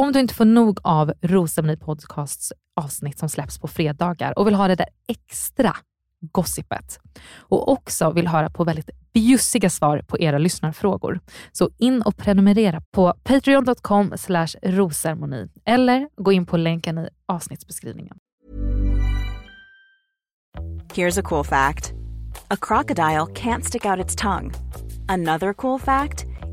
Om du inte får nog av Rosceremoni Podcasts avsnitt som släpps på fredagar och vill ha det där extra gossipet och också vill höra på väldigt bjussiga svar på era lyssnarfrågor. Så in och prenumerera på patreon.com rosermoni eller gå in på länken i avsnittsbeskrivningen. Here's a cool fact. A crocodile can't stick out its tongue. Another cool fact,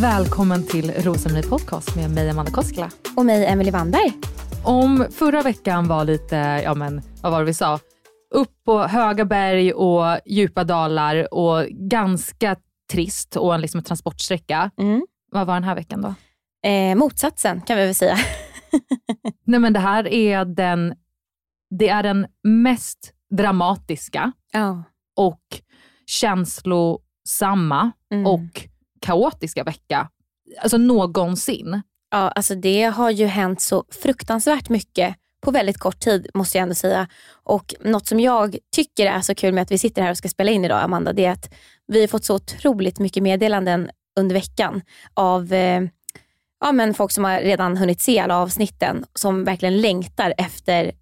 Välkommen till Rosenny podcast med mig Amanda Koskela. Och mig Emelie Wannberg. Om förra veckan var lite, ja men vad var det vi sa? Upp på höga berg och djupa dalar och ganska trist och en liksom transportsträcka. Mm. Vad var den här veckan då? Eh, motsatsen kan vi väl säga. Nej men det här är den, det är den mest dramatiska oh. och känslosamma Mm. och kaotiska vecka alltså någonsin. Ja, alltså det har ju hänt så fruktansvärt mycket på väldigt kort tid måste jag ändå säga. Och något som jag tycker är så kul med att vi sitter här och ska spela in idag Amanda, det är att vi har fått så otroligt mycket meddelanden under veckan av eh, ja, men folk som har redan hunnit se alla avsnitten som verkligen längtar efter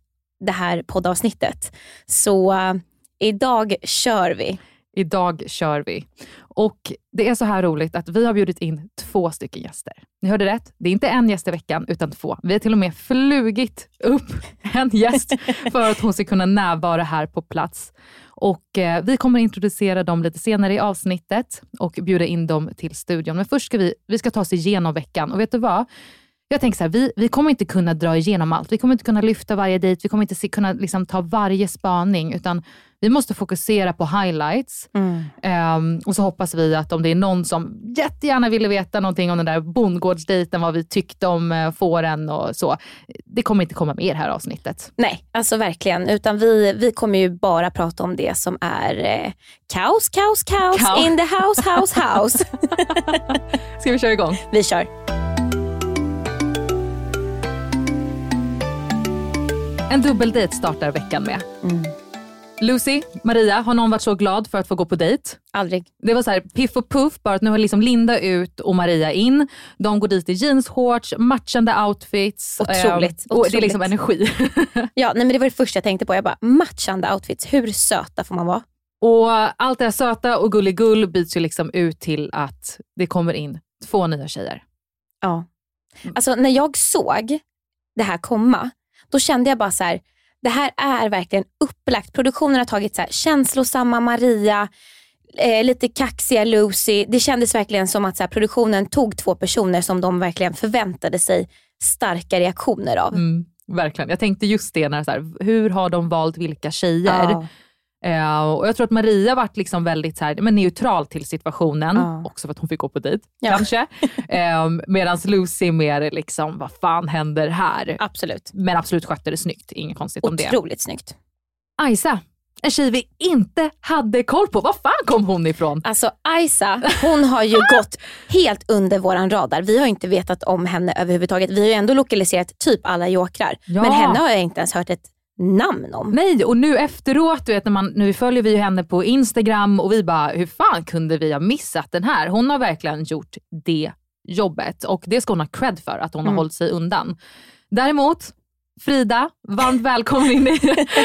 det här poddavsnittet. Så eh, idag kör vi. Idag kör vi. Och det är så här roligt att vi har bjudit in två stycken gäster. Ni hörde rätt. Det är inte en gäst i veckan, utan två. Vi har till och med flugit upp en gäst för att hon ska kunna närvara här på plats. Och eh, Vi kommer introducera dem lite senare i avsnittet och bjuda in dem till studion. Men först ska vi, vi ska ta oss igenom veckan. Och vet du vad? Jag tänker så här, vi, vi kommer inte kunna dra igenom allt. Vi kommer inte kunna lyfta varje dejt. Vi kommer inte se, kunna liksom, ta varje spaning, utan vi måste fokusera på highlights. Um, och så hoppas vi att om det är någon som jättegärna ville veta någonting om den där bondgårdsdejten, vad vi tyckte om uh, fåren och så. Det kommer inte komma med i det här avsnittet. Nej, alltså verkligen. Utan vi, vi kommer ju bara prata om det som är eh, kaos, kaos, kaos Kaos. in the house, house, house. Ska vi köra igång? vi kör. En dubbeldejt startar veckan med. Lucy, Maria, har någon varit så glad för att få gå på dejt? Aldrig. Det var så här piff och puff, bara att nu har liksom Linda ut och Maria in. De går dit i jeansshorts, matchande outfits. Otroligt, eh, och det är liksom otroligt. energi. Ja, nej, men det var det första jag tänkte på. Jag bara, matchande outfits, hur söta får man vara? och allt det här söta och gulligull byts ju liksom ut till att det kommer in två nya tjejer. Ja. Alltså när jag såg det här komma, då kände jag bara så här, det här är verkligen upplagt. Produktionen har tagit så här, känslosamma Maria, eh, lite kaxiga Lucy. Det kändes verkligen som att så här, produktionen tog två personer som de verkligen förväntade sig starka reaktioner av. Mm, verkligen. Jag tänkte just det, när så här, hur har de valt vilka tjejer? Ja. Eh, och jag tror att Maria varit liksom väldigt så här, men neutral till situationen, Ja. också för att hon fick gå på dejt Ja. kanske. eh, Medan Lucy mer liksom, vad fan händer här? Absolut. Men absolut skötte det snyggt, inget konstigt om det. Otroligt snyggt. Ajsa, en tjej vi inte hade koll på. Var fan kom hon ifrån? Alltså Aisa, hon har ju gått helt under våran radar. Vi har inte vetat om henne överhuvudtaget. Vi har ju ändå lokaliserat typ alla jokrar. Ja. Men henne har jag inte ens hört ett namn om. Nej, och nu efteråt, du vet, när man, nu följer vi ju henne på Instagram och vi bara, hur fan kunde vi ha missat den här? Hon har verkligen gjort det jobbet och det ska hon ha cred för, att hon Mm. har hållit sig undan. Däremot, Frida, varmt välkommen in i,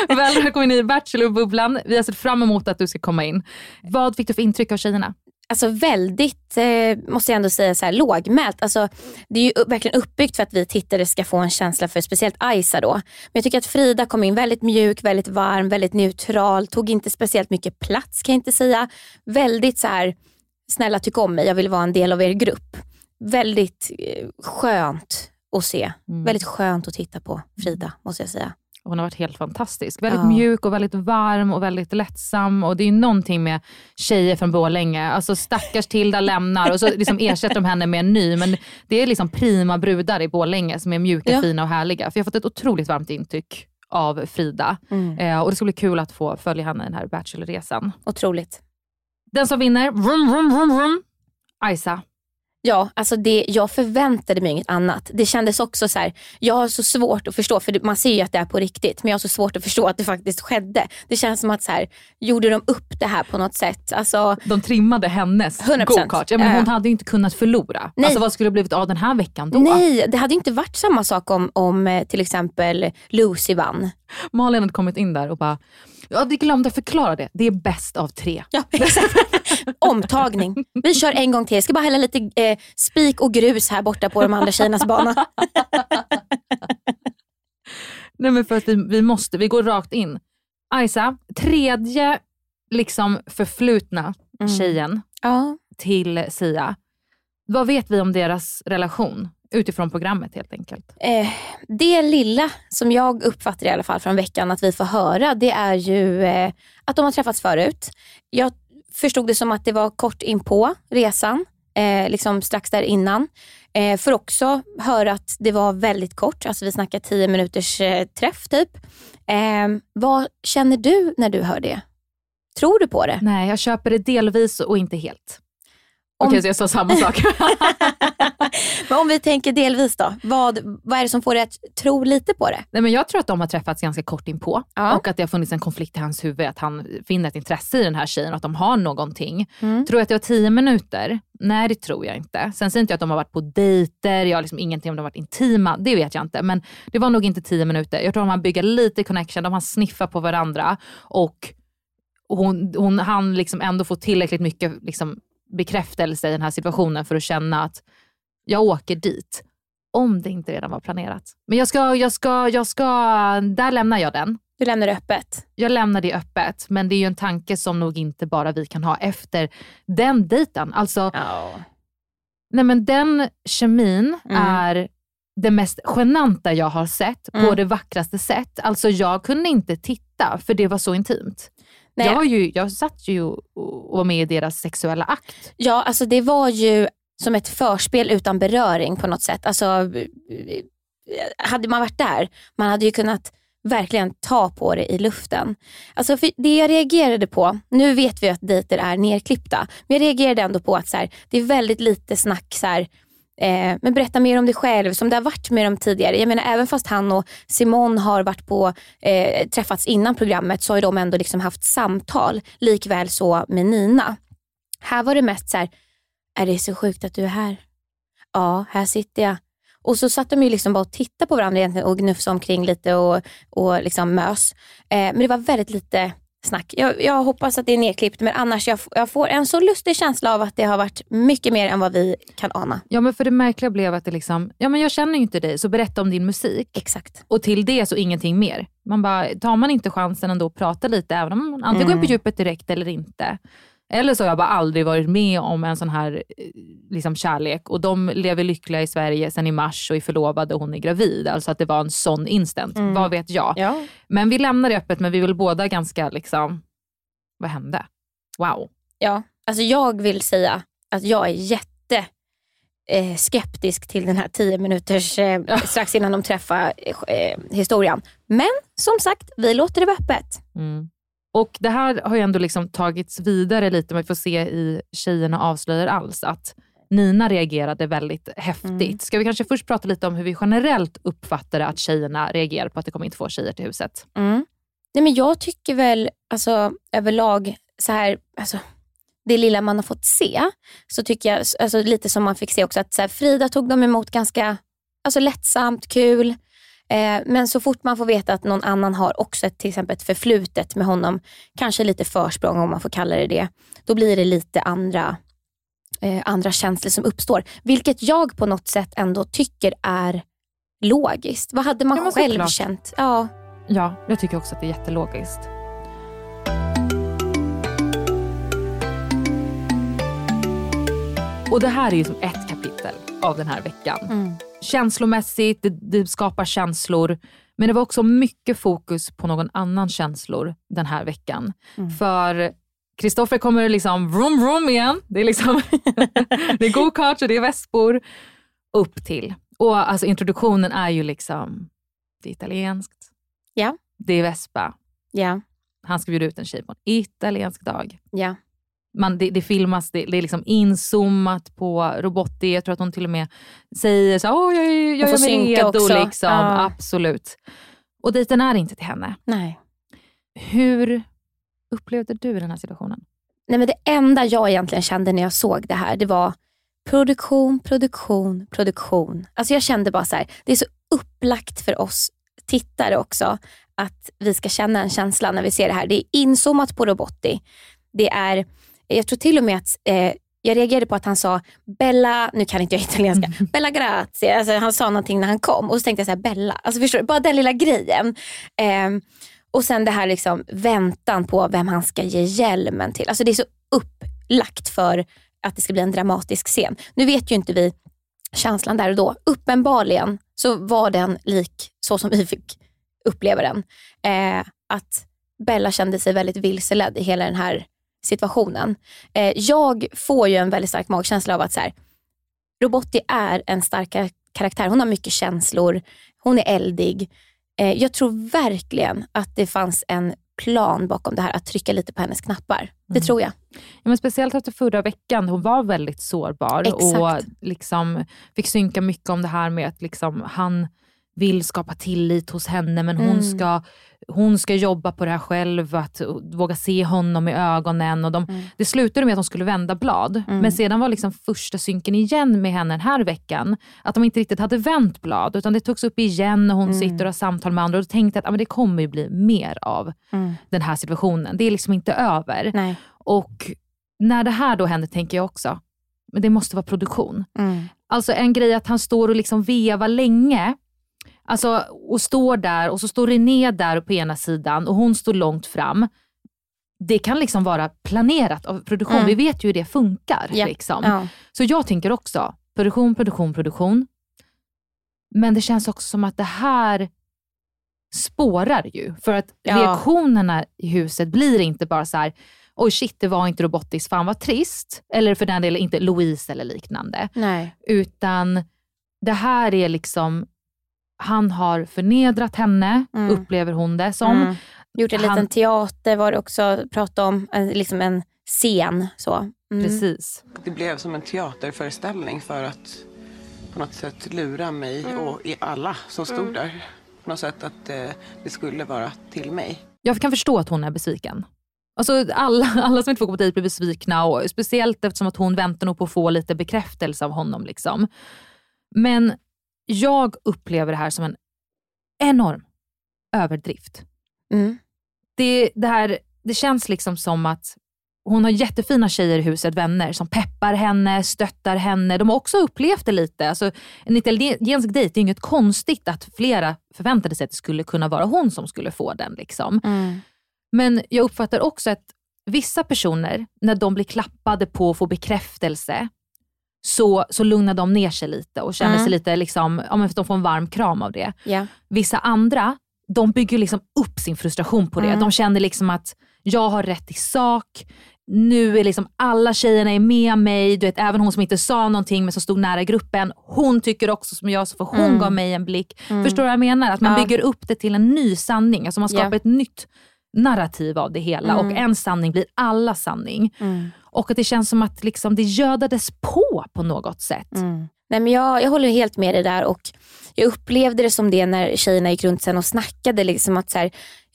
välkommen in i Bachelorbubblan. Vi har sett fram emot att du ska komma in. Vad fick du för intryck av tjejerna? Alltså väldigt, eh, måste jag ändå säga, så här, lågmält. Alltså, det är ju verkligen uppbyggt för att vi tittare ska få en känsla för speciellt Aisa då. Men jag tycker att Frida kom in väldigt mjuk, väldigt varm, väldigt neutral. Tog inte speciellt mycket plats kan jag inte säga. Väldigt så här, snälla tyck om mig, jag vill vara en del av er grupp. Väldigt eh, skönt att se. Mm. Väldigt skönt att titta på Frida, måste jag säga. Hon har varit helt fantastisk. Väldigt Ja. mjuk och väldigt varm och väldigt lättsam. Och det är ju någonting med tjejer från Borlänge. Alltså stackars Tilda lämnar och så liksom ersätter de henne med en ny. Men det är liksom prima brudar i Borlänge som är mjuka, Ja. fina och härliga. För jag har fått ett otroligt varmt intryck av Frida. Mm. Eh, och det ska bli kul att få följa henne i den här Bachelorresan. Otroligt. Den som vinner, vrum, vrum, vrum, vrum. Ajsa. Ja, alltså det, jag förväntade mig inget annat. Det kändes också så här, jag har så svårt att förstå, för man ser ju att det är på riktigt, men jag har så svårt att förstå att det faktiskt skedde. Det känns som att så här, gjorde de upp det här på något sätt? Alltså, De trimmade hennes 100%. go-kart. Ja, men hon hade ju inte kunnat förlora. Nej. Alltså vad skulle det blivit av den här veckan då? nej, det hade ju inte varit samma sak om, om eh, till exempel Lucy vann. Malin hade kommit in där och bara, ja, vi glömde förklara det. Det är bäst av tre. Ja. Omtagning. Vi kör en gång till. Jag ska bara hälla lite eh, spik och grus här borta på de andra tjejernas bana. Nej men för att vi, vi måste, vi går rakt in. Ajsa, tredje liksom förflutna Mm. tjejen Ja. till Sia. Vad vet vi om deras relation? Utifrån programmet helt enkelt. Eh, det lilla som jag uppfattar i alla fall från veckan att vi får höra, det är ju eh, att de har träffats förut. Jag förstod det som att det var kort in på resan, eh, liksom strax där innan. Eh, för också höra att det var väldigt kort, alltså vi snackar 10 minuters eh, träff typ. Eh, vad känner du när du hör det? Tror du på det? Nej, jag köper det delvis och inte helt. Om- Okej, så jag sa samma sak. Men om vi tänker delvis då, vad, vad är det som får dig att tro lite på det? Nej, men jag tror att de har träffats ganska kort inpå Ja. och att det har funnits en konflikt i hans huvud, att han finner ett intresse i den här tjejen och att de har någonting. Mm. Tror jag att det var tio minuter? Nej, det tror jag inte. Sen säger inte jag att de har varit på dejter, jag har liksom ingenting om de har varit intima, det vet jag inte. Men det var nog inte tio minuter. Jag tror de har byggt lite connection, de har sniffat på varandra och hon, hon, han liksom ändå får tillräckligt mycket liksom bekräftelse i den här situationen för att känna att jag åker dit. Om det inte redan var planerat. Men jag ska, jag ska, jag ska, där lämnar jag den. Du lämnar det öppet. Jag lämnar det öppet, men det är ju en tanke som nog inte bara vi kan ha efter den dejten. Alltså, Ja. nej men den kemin Mm. är det mest genanta jag har sett på Mm. det vackraste sätt. Alltså jag kunde inte titta för det var så intimt. Nej. Jag, ju, jag satt ju och var med i deras sexuella akt. Ja, alltså det var ju som ett förspel utan beröring på något sätt. Alltså, hade man varit där, man hade ju kunnat verkligen ta på det i luften. Alltså det jag reagerade på, nu vet vi att dejter är nerklippta, men jag reagerade ändå på att så här, det är väldigt lite snack så här, eh, men berätta mer om dig själv som det har varit med dem tidigare. Jag menar även fast han och Simon har varit på, eh, träffats innan programmet så har de ändå liksom haft samtal. Likväl så med Nina. Här var det mest så här, är det så sjukt att du är här? Ja, här sitter jag. Och så satt de ju liksom bara och tittade på varandra egentligen och gnufsade omkring lite och, och liksom mös. Eh, men det var väldigt lite snack. Jag, jag hoppas att det är nedklippt men annars jag, jag får en så lustig känsla av att det har varit mycket mer än vad vi kan ana. Ja men för det märkliga blev att det liksom, ja men jag känner ju inte dig så berätta om din musik. Exakt. Och till det så ingenting mer. Man bara, tar man inte chansen ändå att prata lite, även om man antingen går in på Mm. djupet direkt eller inte. Eller så har jag bara aldrig varit med om en sån här eh, liksom, kärlek och de lever lyckliga i Sverige sen i mars och är förlovade och hon är gravid. Alltså att det var en sån instant. Mm. Vad vet jag? Ja. Men vi lämnar det öppet men vi vill båda ganska liksom, vad hände? Wow. Ja, alltså jag vill säga att jag är jätte eh, skeptisk till den här 10 minuters eh, strax innan de träffar eh, historien. Men som sagt, vi låter det vara öppet. Mm. Och det här har ju ändå liksom tagits vidare lite, man får se i Tjejerna avslöjar alls, att Nina reagerade väldigt häftigt. Mm. Ska vi kanske först prata lite om hur vi generellt uppfattar att tjejerna reagerar på att det kommer in två tjejer till huset? Mm. Nej, men jag tycker väl alltså, överlag, så här, alltså, det lilla man har fått se, så tycker jag, alltså, lite som man fick se också, att så här, Frida tog dem emot ganska alltså, lättsamt, kul. Eh, men så fort man får veta att någon annan har också ett, till exempel ett förflutet med honom, kanske lite försprång om man får kalla det det, då blir det lite andra, eh, andra känslor som uppstår. Vilket jag på något sätt ändå tycker är logiskt. Vad hade man Ja, själv såklart. känt? Ja. Ja, jag tycker också att det är jättelogiskt. Och det här är ju som ett kapitel av den här veckan. Mm. Känslomässigt, det, det skapar känslor. Men det var också mycket fokus på någon annan känslor den här veckan. Mm. För Kristoffer kommer liksom vroom vroom igen. Det är, liksom det är go-karts och det är vespor upp till. Och alltså introduktionen är ju liksom, det är italienskt. Ja. Det är vespa. Ja. Han ska bjuda ut en tjej på en italiensk dag. Ja. Man, det, det filmas, det, det är liksom inzoomat på Robotti. Jag tror att hon till och med säger så här, Åh, jag, jag får är mig redo. också. Liksom. Ja. Absolut. Och dejten är inte till henne. Nej. Hur upplevde du den här situationen? Nej, men det enda jag egentligen kände när jag såg det här, det var produktion, produktion, produktion. Alltså jag kände bara så här, det är så upplagt för oss tittare också att vi ska känna en känsla när vi ser det här. Det är inzoomat på Robotti. Det är, jag tror till och med att eh, jag reagerade på att han sa Bella, nu kan inte jag italienska, Bella grazie. Alltså han sa någonting när han kom och så tänkte jag så här, Bella, alltså förstår du, bara den lilla grejen. Ehm, och sen det här liksom väntan på vem han ska ge hjälmen till. Alltså det är så upplagt för att det ska bli en dramatisk scen. Nu vet ju inte vi känslan där och då. Uppenbarligen så var den lik så som vi fick uppleva den. Eh, att Bella kände sig väldigt vilseledd i hela den här situationen. Eh, jag får ju en väldigt stark magkänsla av att så här, Robotti är en stark kar- karaktär. Hon har mycket känslor. Hon är eldig. Eh, jag tror verkligen att det fanns en plan bakom det här, att trycka lite på hennes knappar. Det Mm. tror jag. Ja, men speciellt efter förra veckan, hon var väldigt sårbar Exakt. och liksom fick synka mycket om det här med att liksom, han vill skapa tillit hos henne men hon, Mm. ska, hon ska jobba på det här själv, att våga se honom i ögonen. Och de, Mm. Det slutade med att de skulle vända blad, Mm. men sedan var liksom första synken igen med henne den här veckan, att de inte riktigt hade vänt blad, utan det togs upp igen och hon Mm. sitter och har samtal med andra och då tänkte jag att ah, men det kommer ju bli mer av den här situationen. Det är liksom inte över. Nej. Och när det här då händer tänker jag också, men det måste vara produktion. Mm. Alltså en grej att han står och liksom vevar länge, alltså, och står där och så står René där på ena sidan och hon står långt fram. Det kan liksom vara planerat av produktion. Mm. Vi vet ju hur det funkar. Ja. Liksom. Ja. Så jag tänker också, produktion, produktion, produktion. Men det känns också som att det här spårar ju. För att Ja. reaktionerna i huset blir inte bara så här, oj shit det var inte robotiskt, fan vad trist. Eller för den delen inte Louise eller liknande. Nej. Utan det här är liksom, han har förnedrat henne, Mm. upplever hon det som. Mm. Gjort en Han- liten teater var det också prat om, en, liksom en scen. Så. Mm. Precis. Det blev som en teaterföreställning för att på något sätt lura mig och i alla som stod där. På något sätt att eh, det skulle vara till mig. Jag kan förstå att hon är besviken. Alltså alla, alla som inte får gå på dejt blir besvikna och speciellt eftersom att hon väntar nog på att få lite bekräftelse av honom. Liksom. Men jag upplever det här som en enorm överdrift. Mm. Det, det, här, det känns liksom som att hon har jättefina tjejer i huset, vänner, som peppar henne, stöttar henne. De har också upplevt det lite. Alltså, en italiensk dejt är inget konstigt att flera förväntade sig att det skulle kunna vara hon som skulle få den. Liksom. Mm. Men jag uppfattar också ett vissa personer, när de blir klappade på och får bekräftelse, så, så lugnar de ner sig lite och känner Mm. sig lite, liksom, ja, men de får en varm kram av det. Ja. Vissa andra, de bygger liksom upp sin frustration på det. Mm. De känner liksom att jag har rätt i sak, nu är liksom alla tjejerna är med mig, du vet, även hon som inte sa någonting men som stod nära gruppen, hon tycker också som jag, så för hon Mm. gav mig en blick. Förstår du vad jag menar? Att man Ja. bygger upp det till en ny sanning, alltså man skapar Ja. ett nytt narrativ av det hela Mm. och en sanning blir alla sanning. Mm. Och att det känns som att liksom det gödades på på något sätt. Mm. Nej, men jag, jag håller helt med dig där och jag upplevde det som det när tjejerna gick runt sen och snackade. Liksom att så här,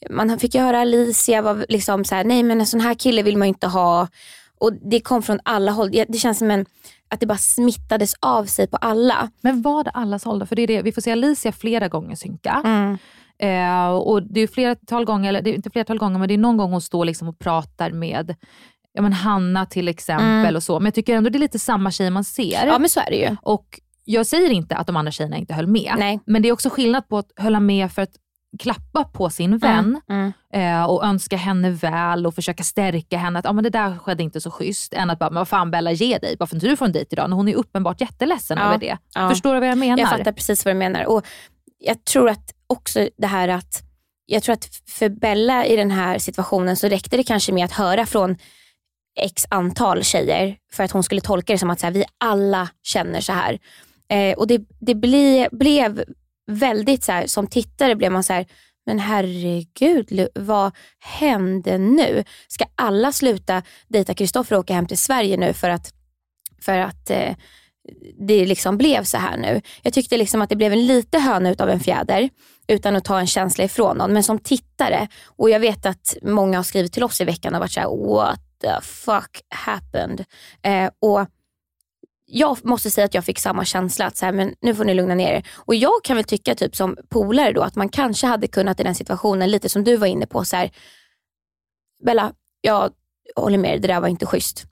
man fick ju höra Alicia var liksom så här, nej men en sån här kille vill man inte ha. Och Det kom från alla håll. Det känns som en, att det bara smittades av sig på alla. Men var det allas håll? För det är det, vi får se Alicia flera gånger synka. Eh, och det är flertal gånger, eller det är inte flertal gånger, men det är någon gång hon står liksom och pratar med ja, men Hanna till exempel Mm. och så. Men jag tycker ändå det är lite samma tjej man ser. Ja men så är det ju. Och jag säger inte att de andra tjejerna inte höll med. Nej. Men det är också skillnad på att hålla med för att klappa på sin vän Mm. eh, och önska henne väl och försöka stärka henne. Att ah, men det där skedde inte så schysst. Än att bara, men vad fan Bella ge dig, bara för att inte du får en dejt idag. När hon är uppenbart jätteledsen Ja. över det. Ja. Förstår du vad jag menar? Jag fattar precis vad du menar. Och jag tror att också det här att, jag tror att för Bella i den här situationen så räckte det kanske med att höra från x antal tjejer för att hon skulle tolka det som att så här, vi alla känner så här. Eh, och det, det ble, blev väldigt så här, som tittare blev man så här, men herregud, vad hände nu? Ska alla sluta dejta Kristoffer och åka hem till Sverige nu för att, för att eh, det liksom blev så här nu. Jag tyckte liksom att det blev en lite höna utav en fjäder utan att ta en känsla ifrån någon. Men som tittare, och jag vet att många har skrivit till oss i veckan och varit såhär, what the fuck happened? Eh, och jag måste säga att jag fick samma känsla, att så här, men nu får ni lugna ner er. Och jag kan väl tycka typ som polare då att man kanske hade kunnat i den situationen, lite som du var inne på, så här, Bella, jag håller med dig, det där var inte schysst.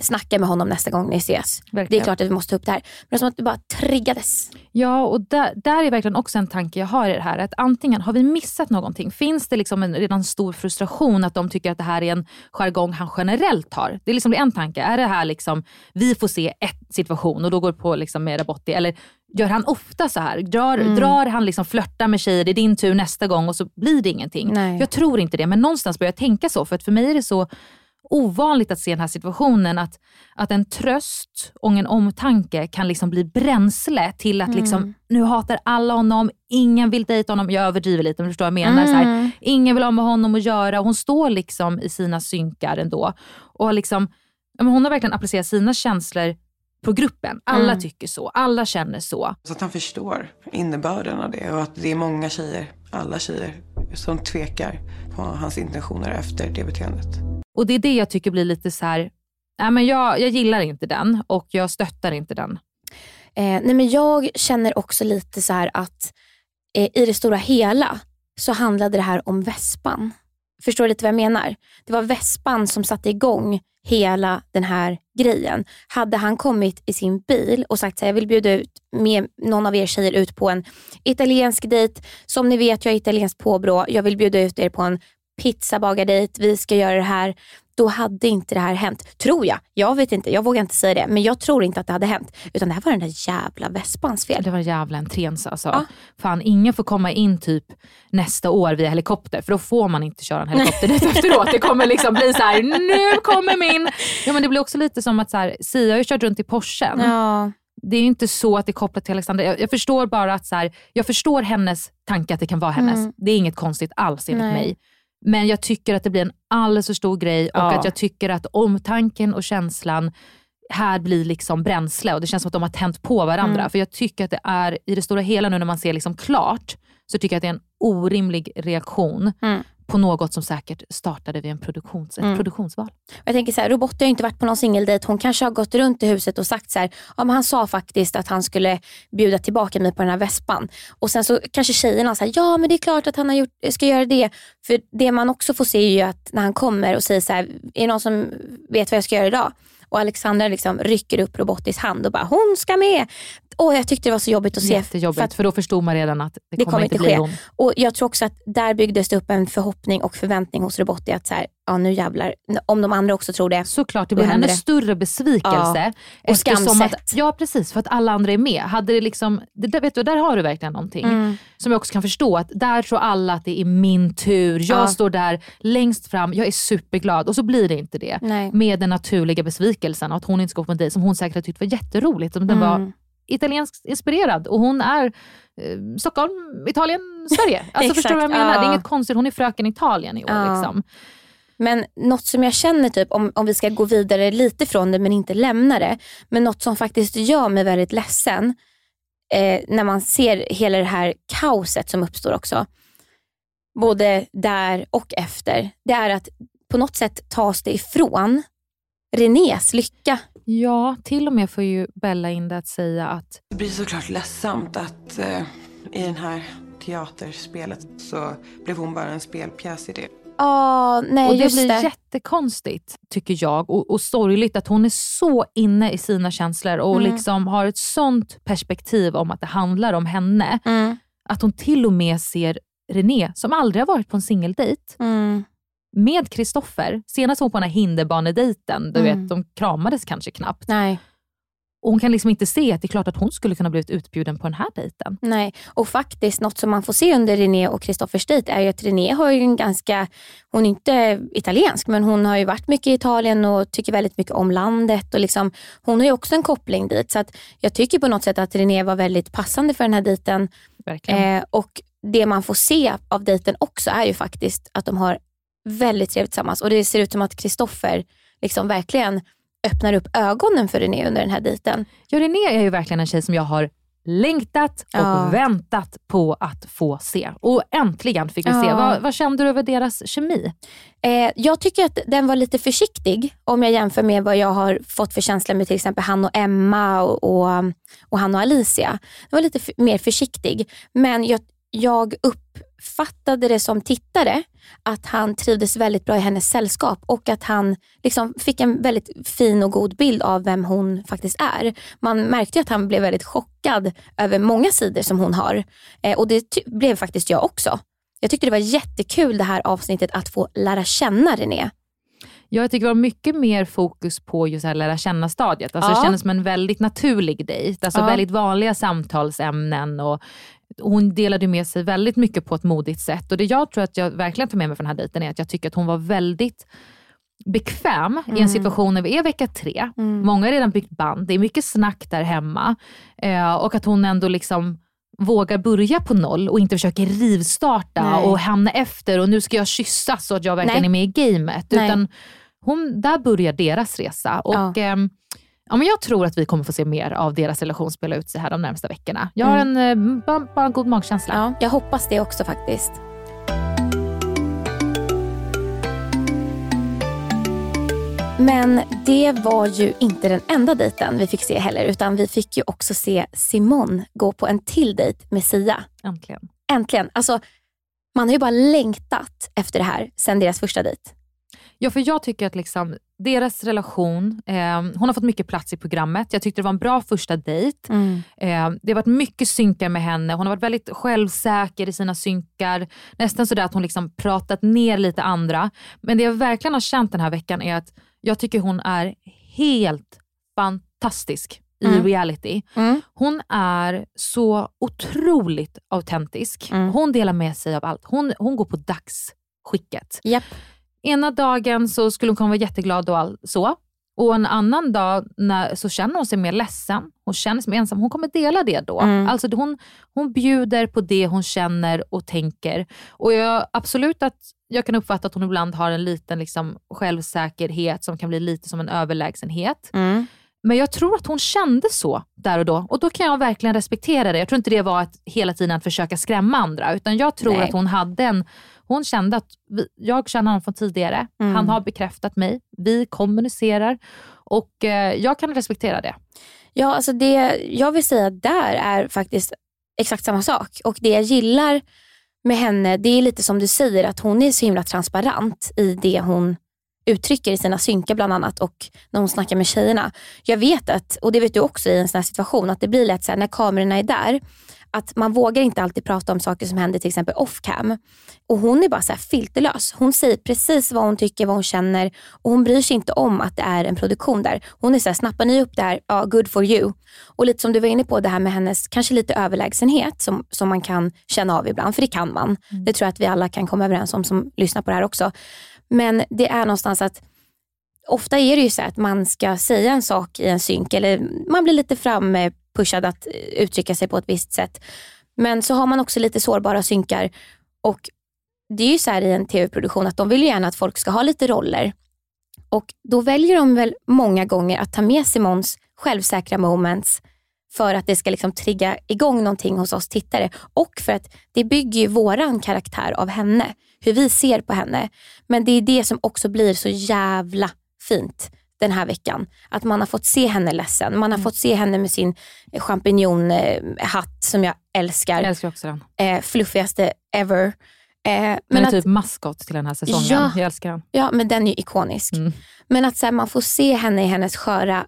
Snacka med honom nästa gång ni ses. Det är Verkligen. klart att vi måste ta upp det här. Men det är som att det bara triggades. Ja, och där, där är verkligen också en tanke jag har i det här. Att antingen har vi missat någonting? Finns det liksom en redan stor frustration att de tycker att det här är en jargong han generellt har? Det är liksom en tanke. Är det här liksom, vi får se ett situation och då går det på liksom med Rabotti? Eller gör han ofta så här? Drar, Mm. drar han liksom flörtar med tjejer, det är din tur nästa gång och så blir det ingenting? Nej. Jag tror inte det, men någonstans börjar jag tänka så. För att för mig är det så ovanligt att se den här situationen. Att, att en tröst och en omtanke kan liksom bli bränsle till att liksom, nu hatar alla honom, ingen vill dejta honom. Jag överdriver lite men du förstår vad jag menar. Så här, ingen vill ha med honom att göra. Hon står liksom i sina synkar ändå. Och liksom, hon har verkligen applicerat sina känslor på gruppen. Alla tycker så, alla känner så. Så att han förstår innebörden av det och att det är många tjejer, alla tjejer, som tvekar på hans intentioner efter det beteendet. Och det är det jag tycker blir lite så här, nej men jag, jag gillar inte den och jag stöttar inte den. Eh, nej men jag känner också lite så här att eh, i det stora hela så handlade det här om vespan. Förstår du lite vad jag menar? Det var vespan som satte igång hela den här grejen. Hade han kommit i sin bil och sagt att jag vill bjuda ut med någon av er tjejer ut på en italiensk dejt. Som ni vet, jag har italienskt påbrå. Jag vill bjuda ut er på en pizzabagardejt. Vi ska göra det här. Då hade inte det här hänt. Tror jag. Jag vet inte. Jag vågar inte säga det. Men jag tror inte att det hade hänt. Utan det här var den där jävla vespans fel. Det var jävla entréns alltså. Ja. Fan, ingen får komma in typ nästa år via helikopter för då får man inte köra en helikopter dit efteråt. Det kommer liksom bli så här: nu kommer min. Ja, men det blir också lite som att så här, Sia har ju kört runt i Porschen. Ja. Det är inte så att det är kopplat till Alexander. Jag, jag förstår bara att så här, jag förstår hennes tanke att det kan vara hennes. Mm. Det är inget konstigt alls enligt Nej. mig. Men jag tycker att det blir en alldeles för stor grej och Ja. att jag tycker att omtanken och känslan här blir liksom bränsle och det känns som att de har tänt på varandra. Mm. För jag tycker att det är, i det stora hela nu när man ser liksom klart, så tycker jag att det är en orimlig reaktion Mm. På något som säkert startade vid en produktions, ett Mm. produktionsval. Jag tänker så här, Robot har inte varit på någon singeldejt. Hon kanske har gått runt i huset och sagt så här, ja, men han sa faktiskt att han skulle bjuda tillbaka mig på den här vespan. Och sen så kanske tjejerna säger, ja men det är klart att han har gjort, ska göra det. För det man också får se är ju att när han kommer och säger så här, är det någon som vet vad jag ska göra idag? Och Alexandra liksom rycker upp Robotis hand och bara, hon ska med. Och jag tyckte det var så jobbigt att se. Jättejobbigt, för att för då förstod man redan att det, det kommer inte bli ske. hon. Och Jag tror också att där byggdes det upp en förhoppning och förväntning hos Roboti att så här, ja nu jävlar, om de andra också tror det. Såklart, det blir en större besvikelse. Och eftersom skamset. Att, ja precis, för att alla andra är med. Hade det liksom, det vet du, där har du verkligen någonting. Mm. Som jag också kan förstå, att där tror alla att det är min tur. Jag Ja. står där längst fram, jag är superglad och så blir det inte det. Nej. Med den naturliga besvikelsen att hon inte ska gå på en dejt som hon säkert har tyckt var jätteroligt. Den Mm. var italienskt inspirerad och hon är eh, Stockholm, Italien, Sverige. Alltså förstår du vad jag menar? Det är ja. inget konstigt, hon är fröken Italien i år. Ja. Liksom. Men något som jag känner, typ, om, om vi ska gå vidare lite från det men inte lämna det, men något som faktiskt gör mig väldigt ledsen eh, när man ser hela det här kaoset som uppstår också, både där och efter, det är att på något sätt tas det ifrån Renés lycka. Ja, till och med får ju Bella in det att säga att Det blir såklart ledsamt att eh, i den här teaterspelet så blev hon bara en spelpjäs i det. Ja, nej och det just blir det. jättekonstigt tycker jag och, och sorgligt att hon är så inne i sina känslor och Mm. liksom har ett sånt perspektiv om att det handlar om henne. Mm, Att hon till och med ser René, som aldrig har varit på en singeldejt, mm, med Kristoffer. Senast hon på den här hinderbanedejten, du Mm. vet, de kramades kanske knappt. nej. Och hon kan liksom inte se att det är klart att hon skulle kunna blivit utbjuden på den här dejten. Nej, och faktiskt något som man får se under René och Kristoffers dejt är ju att René har ju en ganska, hon är inte italiensk, men hon har ju varit mycket i Italien och tycker väldigt mycket om landet. Och liksom, hon har ju också en koppling dit. Så att jag tycker på något sätt att René var väldigt passande för den här dejten. Verkligen. Eh, och det man får se av dejten också är ju faktiskt att de har väldigt trevligt tillsammans. Och det ser ut som att Kristoffer liksom verkligen öppnar upp ögonen för René under den här dejten. Ja, René är ju verkligen en tjej som jag har längtat och Ja. väntat på att få se. Och äntligen fick vi se. Ja. Vad, vad kände du över deras kemi? Eh, jag tycker att den var lite försiktig om jag jämför med vad jag har fått för känsla med till exempel han och Emma och, och, och han och Alicia. Den var lite mer försiktig. Men jag, jag uppfattade det som tittare att han trivdes väldigt bra i hennes sällskap och att han liksom fick en väldigt fin och god bild av vem hon faktiskt är. Man märkte att han blev väldigt chockad över många sidor som hon har. Eh, och det blev faktiskt jag också. Jag tyckte det var jättekul det här avsnittet att få lära känna René. Jag tycker det var mycket mer fokus på just här lära känna-stadiet. Alltså Ja. Det kändes som en väldigt naturlig dejt. Alltså Ja. väldigt vanliga samtalsämnen. Och hon delade med sig väldigt mycket på ett modigt sätt. Och Det jag tror att jag verkligen tar med mig från den här dejten är att jag tycker att hon var väldigt bekväm i en situation när vi är vecka tre. Många har redan byggt band, det är mycket snack där hemma. Eh, och att hon ändå liksom vågar börja på noll och inte försöker rivstarta Nej. och hamna efter och nu ska jag kyssas så att jag verkligen Nej. är med i gamet. Nej. Utan hon, där börjar deras resa. Och, Ja. ehm, ja, men jag tror att vi kommer få se mer av deras relation spela ut sig här de närmsta veckorna. Jag har Mm. en, eh, bara, bara en god magkänsla. Ja, jag hoppas det också faktiskt. Men det var ju inte den enda dejten vi fick se heller, utan vi fick ju också se Simon gå på en till dejt med Sia. Äntligen. Äntligen. Alltså, man har ju bara längtat efter det här sen deras första dejt. Ja, för jag tycker att liksom, deras relation, eh, hon har fått mycket plats i programmet. Jag tyckte det var en bra första dejt. Eh, det har varit mycket synkar med henne. Hon har varit väldigt självsäker i sina synkar. Nästan sådär att hon liksom pratat ner lite andra. Men det jag verkligen har känt den här veckan är att jag tycker hon är helt fantastisk i Mm. reality. Mm. Hon är så otroligt autentisk. Mm. Hon delar med sig av allt. Hon, hon går på dagsskicket. Japp. Ena dagen så skulle hon kunna vara jätteglad och all, så. Och en annan dag när, så känner hon sig mer ledsen. Hon känner sig mer ensam. Hon kommer dela det då. Mm. Alltså hon, hon bjuder på det hon känner och tänker. Och jag, absolut att jag kan uppfatta att hon ibland har en liten liksom, självsäkerhet som kan bli lite som en överlägsenhet. Mm. Men jag tror att hon kände så där och då. Och då kan jag verkligen respektera det. Jag tror inte det var att hela tiden att försöka skrämma andra. Utan jag tror Nej. att hon hade en... Hon kände att vi, jag känner honom från tidigare. Mm. Han har bekräftat mig. Vi kommunicerar. Och eh, jag kan respektera det. Ja, alltså det jag vill säga där är faktiskt exakt samma sak. Och det jag gillar med henne, det är lite som du säger, att hon är så himla transparent i det hon uttrycker i sina synkar bland annat och när hon snackar med tjejerna. Jag vet att, och det vet du också i en sån här situation, att det blir lätt så här, när kamerorna är där, att man vågar inte alltid prata om saker som händer till exempel off cam. Och hon är bara så filterlös. Hon säger precis vad hon tycker, vad hon känner och hon bryr sig inte om att det är en produktion där. Hon är så här, snappar ni upp det här, ja good for you. Och lite som du var inne på, det här med hennes kanske lite överlägsenhet som, som man kan känna av ibland, för det kan man. Mm. Det tror jag att vi alla kan komma överens om som lyssnar på det här också. Men det är någonstans att ofta är det ju så att man ska säga en sak i en synk eller man blir lite pushad att uttrycka sig på ett visst sätt. Men så har man också lite sårbara synkar och det är ju så här i en tv-produktion att de vill gärna att folk ska ha lite roller. Och då väljer de väl många gånger att ta med Simons självsäkra moments för att det ska liksom trigga igång någonting hos oss tittare och för att det bygger ju våran karaktär av henne, hur vi ser på henne. Men det är det som också blir så jävla fint den här veckan. Att man har fått se henne ledsen. Man har mm. fått se henne med sin champinjonhatt som jag älskar. Jag älskar också den. Eh, fluffigaste ever. Eh, men den är att, typ maskot till den här säsongen. Ja, jag älskar den. Ja, men den är ikonisk. Mm. Men att så här, man får se henne i hennes sköra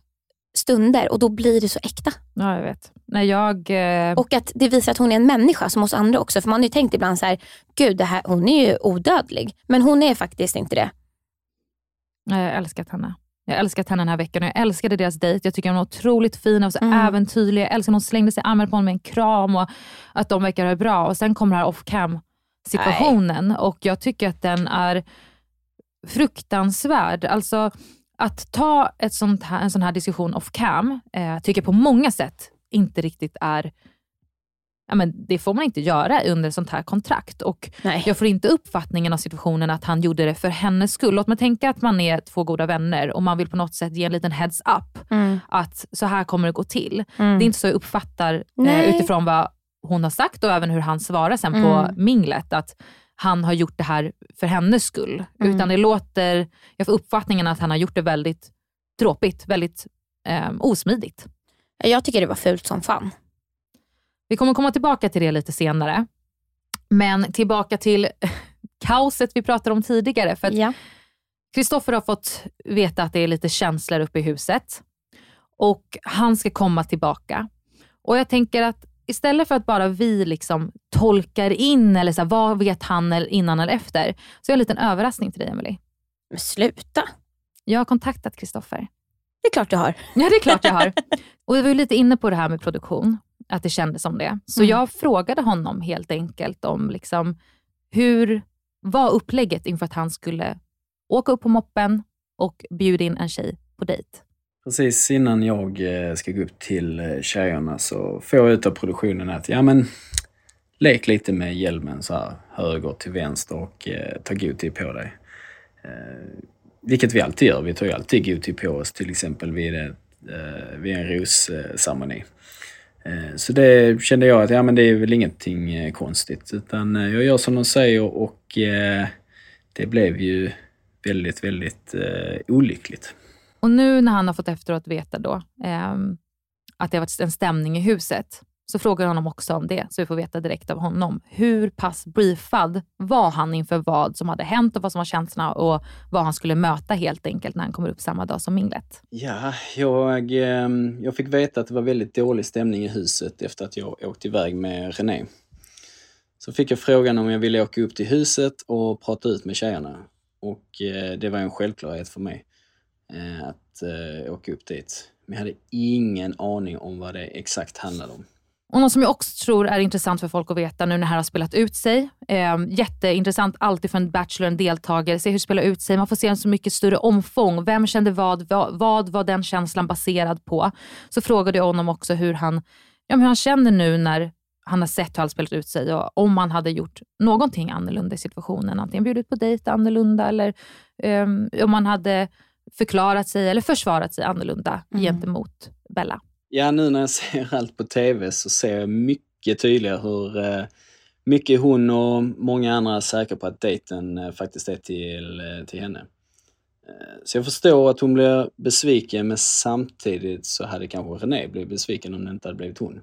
stunder och då blir det så äkta. Ja, jag vet. Nej, jag, eh... Och att det visar att hon är en människa som oss andra också. För man har ju tänkt ibland så här, gud det här, hon är ju odödlig. Men hon är faktiskt inte det. Jag har älskat henne. Jag har älskat henne den här veckan och jag älskade deras dejt. Jag tycker hon var otroligt fin och så mm. äventyrlig. Jag älskar att hon slängde sig i armen på honom med en kram och att de verkar ha bra. Och Sen kommer det här off cam situationen Nej. och jag tycker att den är fruktansvärd. Alltså att ta ett sånt här, en sån här diskussion off cam, eh, tycker jag på många sätt inte riktigt är Ja, men det får man inte göra under sånt här kontrakt. Och Nej. Jag får inte uppfattningen av situationen att han gjorde det för hennes skull. Låt mig tänka att man är två goda vänner och man vill på något sätt ge en liten heads up. Mm. Att så här kommer det gå till. Mm. Det är inte så jag uppfattar eh, utifrån vad hon har sagt och även hur han svarar sen mm. på minglet. Att han har gjort det här för hennes skull. Mm. Utan det låter, jag får uppfattningen att han har gjort det väldigt dråpigt, väldigt eh, osmidigt. Jag tycker det var fult som fan. Vi kommer komma tillbaka till det lite senare. Men tillbaka till kaoset vi pratade om tidigare. För Kristoffer har fått veta att det är lite känslor uppe i huset och han ska komma tillbaka. Och jag tänker att istället för att bara vi liksom tolkar in eller så här, vad vet han innan eller efter, så har jag en liten överraskning till dig Emily. Men sluta. Jag har kontaktat Kristoffer. Det är klart du har. Ja, det är klart jag har. Och vi var ju lite inne på det här med produktion, att det kändes som det. Så mm. jag frågade honom helt enkelt om liksom, hur var upplägget inför att han skulle åka upp på moppen och bjuda in en tjej på dejt. Precis innan jag eh, ska gå upp till eh, tjejerna så får jag ut av produktionen att, ja men, lek lite med hjälmen så här, höger till vänster och eh, ta god tid på dig. Eh, vilket vi alltid gör, vi tar ju alltid god tid på oss, till exempel vid, ett, eh, vid en rosceremoni. Eh, Eh, så det kände jag att, ja men det är väl ingenting eh, konstigt, utan eh, jag gör som de säger och det blev ju väldigt, väldigt olyckligt. Och nu när han har fått efteråt veta då ehm, att det har varit en stämning i huset, så frågar jag honom också om det, så vi får veta direkt av honom. Hur pass briefad var han inför vad som hade hänt och vad som var känslorna och vad han skulle möta helt enkelt när han kommer upp samma dag som minglet? Ja, jag, ehm, jag fick veta att det var väldigt dålig stämning i huset efter att jag åkte iväg med René. Så fick jag frågan om jag ville åka upp till huset och prata ut med tjejerna. Och eh, det var en självklarhet för mig. Eh, att eh, åka upp dit. Men jag hade ingen aning om vad det exakt handlade om. Och något som jag också tror är intressant för folk att veta nu när det här har spelat ut sig. Eh, jätteintressant alltid för en Bachelor, en deltagare, se hur det spelar ut sig. Man får se en så mycket större omfång. Vem kände vad? Vad, vad var den känslan baserad på? Så frågade jag honom också hur han, ja, hur han känner nu när han har sett hur allt spelat ut sig och om han hade gjort någonting annorlunda i situationen. Antingen bjudit på dejt annorlunda eller um, om han hade förklarat sig eller försvarat sig annorlunda mm. gentemot Bella. Ja, nu när jag ser allt på TV så ser jag mycket tydligare hur eh, mycket hon och många andra är säkra på att dejten eh, faktiskt är till, eh, till henne. Så jag förstår att hon blir besviken men samtidigt så hade kanske René blivit besviken om det inte hade blivit hon.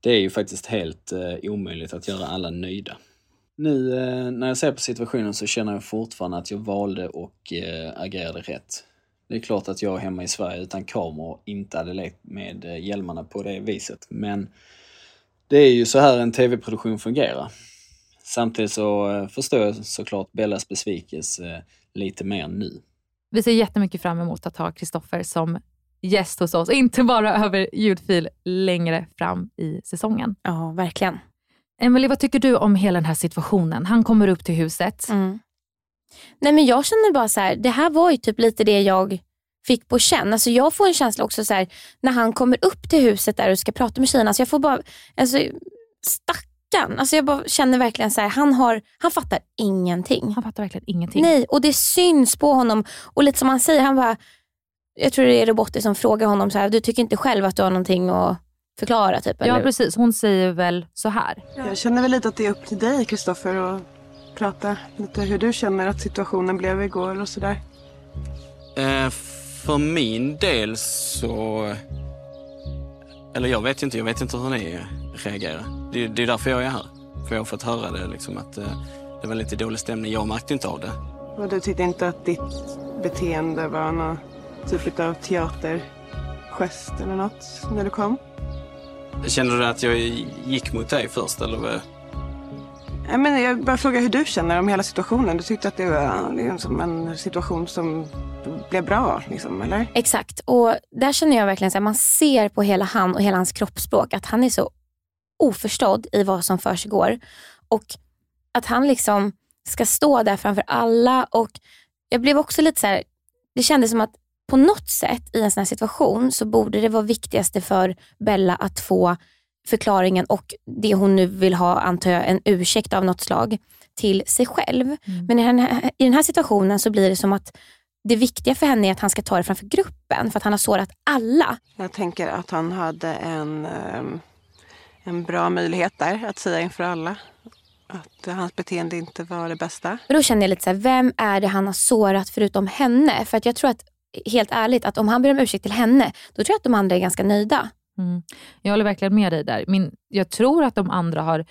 Det är ju faktiskt helt eh, omöjligt att göra alla nöjda. Nu eh, när jag ser på situationen så känner jag fortfarande att jag valde och eh, agerade rätt. Det är klart att jag hemma i Sverige utan kameror inte hade lekt med eh, hjälmarna på det viset. Men det är ju så här en tv-produktion fungerar. Samtidigt så eh, förstår jag såklart Bellas besvikelse eh, lite mer nu. Vi ser jättemycket fram emot att ha Kristoffer som gäst hos oss, inte bara över ljudfil längre fram i säsongen. Ja, verkligen. Emelie, vad tycker du om hela den här situationen? Han kommer upp till huset. Mm. Nej men Jag känner bara så här, det här var ju typ lite det jag fick på känn. Alltså jag får en känsla också så här, när han kommer upp till huset där och ska prata med tjejerna. Alltså jag får bara, alltså, stackarn. Alltså jag bara känner verkligen så här, han, har, han fattar ingenting. Han fattar verkligen ingenting. Nej, och det syns på honom. Och lite som han säger, han bara, jag tror det är Robotti som frågar honom så här, du tycker inte själv att du har någonting att förklara? Typ, ja eller? precis, hon säger väl så här. Jag känner väl lite att det är upp till dig Kristoffer att prata lite hur du känner att situationen blev igår och sådär. Eh, för min del så... Eller jag vet inte, jag vet inte hur ni reagerar. Det, det är därför jag är här. För jag har fått höra det liksom att eh, det var lite dålig stämning. Jag märkte inte av det. Och du tyckte inte att ditt beteende var någon typ av teatergest eller något när du kom? Kände du att jag gick mot dig först eller? Jag, menar, jag bara frågar hur du känner om hela situationen. Du tyckte att det var liksom en situation som blev bra, liksom, eller? Exakt, och där känner jag verkligen att man ser på hela han och hela hans kroppsspråk att han är så oförstådd i vad som försiggår. Och att han liksom ska stå där framför alla och jag blev också lite så här, det kändes som att på något sätt i en sån här situation så borde det vara viktigaste för Bella att få förklaringen och det hon nu vill ha, antar jag, en ursäkt av något slag till sig själv. Mm. Men i den, här, i den här situationen så blir det som att det viktiga för henne är att han ska ta det framför gruppen för att han har sårat alla. Jag tänker att han hade en, ehm, en bra möjlighet där att säga inför alla att hans beteende inte var det bästa. Men då känner jag lite så här, vem är det han har sårat förutom henne? För att jag tror att, helt ärligt, att om han ber om ursäkt till henne, då tror jag att de andra är ganska nöjda. Mm. Jag håller verkligen med dig där. Min, jag tror att de andra har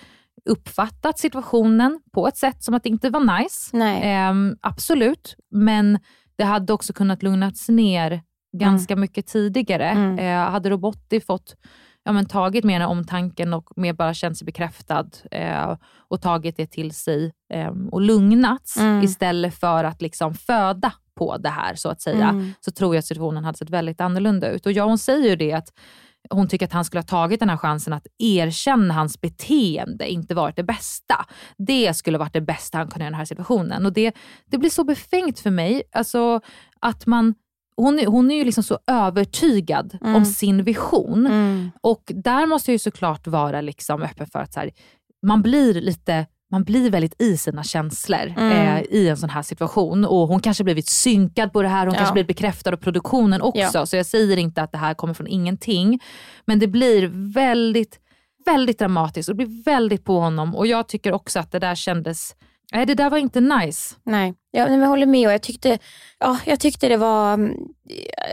uppfattat situationen på ett sätt som att det inte var nice. Ehm, absolut, men det hade också kunnat lugnats ner ganska mycket tidigare. Mm. Eh, hade Robotti fått ja, men, tagit mer omtanken och mer bara känt sig bekräftad eh, och tagit det till sig eh, och lugnats Mm. istället för att liksom föda på det här så att säga, Mm. så tror jag att situationen hade sett väldigt annorlunda ut. Och ja, hon säger ju det att hon tycker att han skulle ha tagit den här chansen att erkänna hans beteende inte varit det bästa. Det skulle varit det bästa han kunde göra i den här situationen. Och det, det blir så befängt för mig. Alltså att man, hon, är, hon är ju liksom så övertygad Mm. om sin vision. Mm. Och där måste jag ju såklart vara liksom öppen för att här, man blir lite man blir väldigt i sina känslor Mm. eh, i en sån här situation. Och Hon kanske blivit synkad på det här, hon Ja. kanske blivit bekräftad av produktionen också. Ja. Så jag säger inte att det här kommer från ingenting. Men det blir väldigt, väldigt dramatiskt och det blir väldigt på honom. Och jag tycker också att det där kändes, nej det där var inte nice. Nej, jag, men jag håller med och jag tyckte, ja, jag tyckte det var, mm,